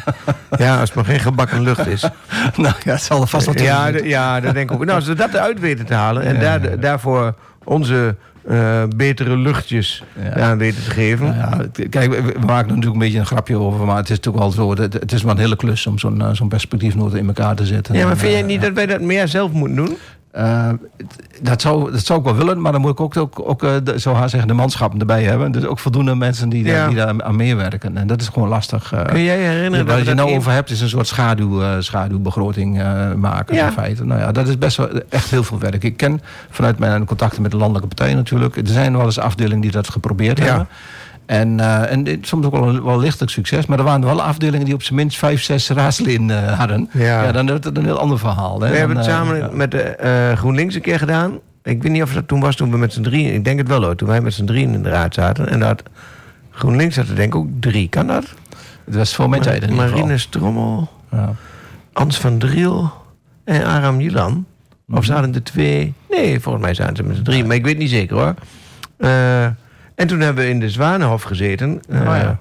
B: ja, als het maar geen gebakken lucht is.
C: nou ja, het zal er vast wel
B: Ja, ja, dat denk ik ook. Nou, als we dat eruit weten te halen en
C: Ja,
B: daar, daarvoor onze eh, betere luchtjes
C: Ja.
B: aan weten te geven.
C: Ja, kijk, we, we maken er natuurlijk een beetje een grapje over, maar het is natuurlijk wel zo. Het, het is wel een hele klus om zo'n eh, zo'n perspectiefnota in elkaar te zetten.
B: Ja, maar
C: En,
B: vind jij
C: eh,
B: niet dat wij dat meer zelf moeten doen?
C: Eh, dat, zou, dat zou ik wel willen, maar dan moet ik ook, ook, ook eh, de, zo haar zeggen, de manschappen erbij hebben. Dus ook voldoende mensen die,
B: Ja.
C: die daar aan meewerken. En dat is gewoon lastig. eh.
B: Kun jij je herinneren
C: Waar je nou over hebt, is een soort schaduw, schaduwbegroting maken.
B: Ja.
C: In feite. Nou ja, dat is best wel echt heel veel werk. Ik ken vanuit mijn contacten met de landelijke partijen natuurlijk. Er zijn wel eens afdelingen die dat geprobeerd
B: Ja.
C: hebben. En, eh, en soms ook wel, wel lichtelijk succes. Maar er waren wel afdelingen die op zijn minst vijf, zes raadsleden eh, hadden.
B: Ja.
C: Ja. dan wordt het een heel ander verhaal. Hè.
B: We hebben het
C: eh,
B: samen
C: ja.
B: met de GroenLinks een keer gedaan. Ik weet niet of dat toen was toen we met z'n drieën... Ik denk het wel hoor, toen wij met z'n drieën in de raad zaten. En dat GroenLinks had er denk ik ook drie. Kan dat?
C: Het was voor mijn tijd in ieder.
B: Marine Strommel,
C: Ja.
B: Ans van Driel en Aram Jilan. Of zaten er twee? Nee, volgens mij zaten ze met z'n drieën. Maar ik weet niet zeker hoor. Eh, en toen hebben we in de Zwanenhof gezeten. Eh,
C: Oh ja.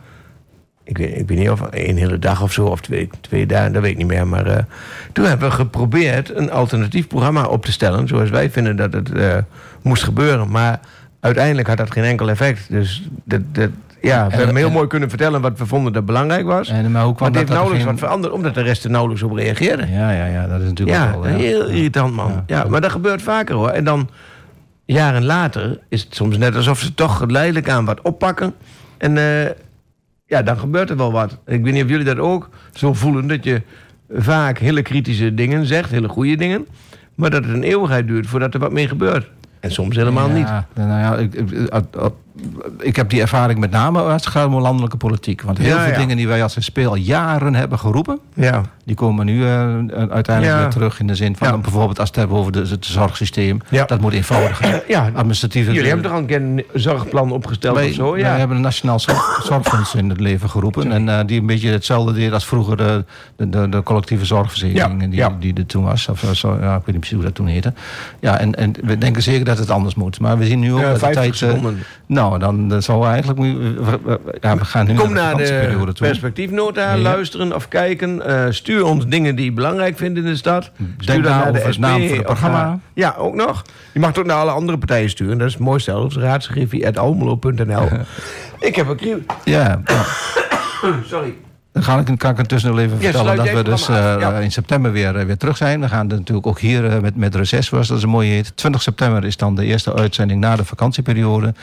B: ik, weet, ik weet niet of een hele dag of zo, of twee, twee dagen, dat weet ik niet meer. Maar eh, toen hebben we geprobeerd een alternatief programma op te stellen. Zoals wij vinden dat het eh, moest gebeuren. Maar uiteindelijk had dat geen enkel effect. Dus dat, dat, ja, we
C: En-
B: hebben heel
C: en-
B: mooi kunnen vertellen wat we vonden dat belangrijk was.
C: En, maar hoe
B: Maar
C: kwam
B: het heeft
C: dat
B: nauwelijks
C: geen-
B: wat veranderd, omdat de rest er nauwelijks op reageerde.
C: Ja, ja, ja, dat is natuurlijk
B: Ja,
C: wel. ja.
B: heel irritant man.
C: Ja.
B: Ja, maar dat gebeurt vaker hoor. En dan, jaren later, is het soms net alsof ze toch geleidelijk aan wat oppakken. En eh, ja, dan gebeurt er wel wat. Ik weet niet of jullie dat ook zo voelen, dat je vaak hele kritische dingen zegt, hele goede dingen. Maar dat het een eeuwigheid duurt voordat er wat mee gebeurt. En soms helemaal niet.
C: Ja, nou ja, ik, heb die ervaring met name als het gaat om landelijke politiek. Want heel
B: Ja,
C: veel
B: ja.
C: dingen die wij als SP al jaren hebben geroepen...
B: Ja,
C: die komen nu eh, uiteindelijk weer terug in de zin van... Bijvoorbeeld als het hebben over de, het zorgsysteem. Dat moet eenvoudiger.
B: ja
C: Administratieve...
B: jullie hebben toch al een een zorgplan opgesteld
C: wij,
B: of zo?
C: wij
B: Ja.
C: hebben een nationaal zorg- zorgfonds in het leven geroepen. En eh, die een beetje hetzelfde deed als vroeger de, de, de, de collectieve zorgverzekering. Die, die er toen was. Of, zo, ja, ik weet niet precies hoe dat toen heette. Ja, en, en we denken zeker dat het anders moet. Maar we zien nu ook dat de
B: 50
C: tijd... eh,
B: seconden.
C: Nou, dan, dan zou eigenlijk... Ja, we gaan nu
B: Kom naar de perspectiefnota,
C: Ja.
B: luisteren of kijken. Eh, stuur ons dingen die je belangrijk vindt in de stad. Stuur dat naar de SP
C: naam van het programma.
B: naar- ja, ook nog. Je mag het ook naar alle andere partijen sturen. Dat is mooi zelfs. raadsgriffie.almelo.nl Ik heb een kriebel.
C: Ja, ja.
B: Sorry.
C: Dan ga ik, kan ik intussen nog even vertellen dat we dus eh,
B: ja.
C: in september weer, eh, weer terug zijn. We gaan natuurlijk ook hier eh, met, met reces, zoals dat zo mooi heet. 20 september is dan de eerste uitzending na de vakantieperiode.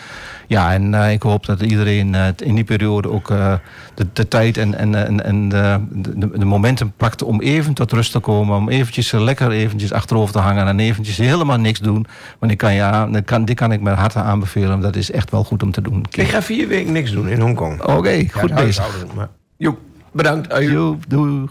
C: Ja, en eh, ik hoop dat iedereen eh, in die periode ook eh, de, de tijd en, en, en, en de, de, de momenten pakt om even tot rust te komen. Om eventjes lekker eventjes achterover te hangen en eventjes helemaal niks doen. Want ik kan, ja, dat kan, die kan ik met harte aanbevelen. Dat is echt wel goed om te doen.
B: Ik ga vier weken niks doen in Hongkong.
C: Oké, goed bezig.
B: Joep, bedankt. Aju.
C: Joep, doeg.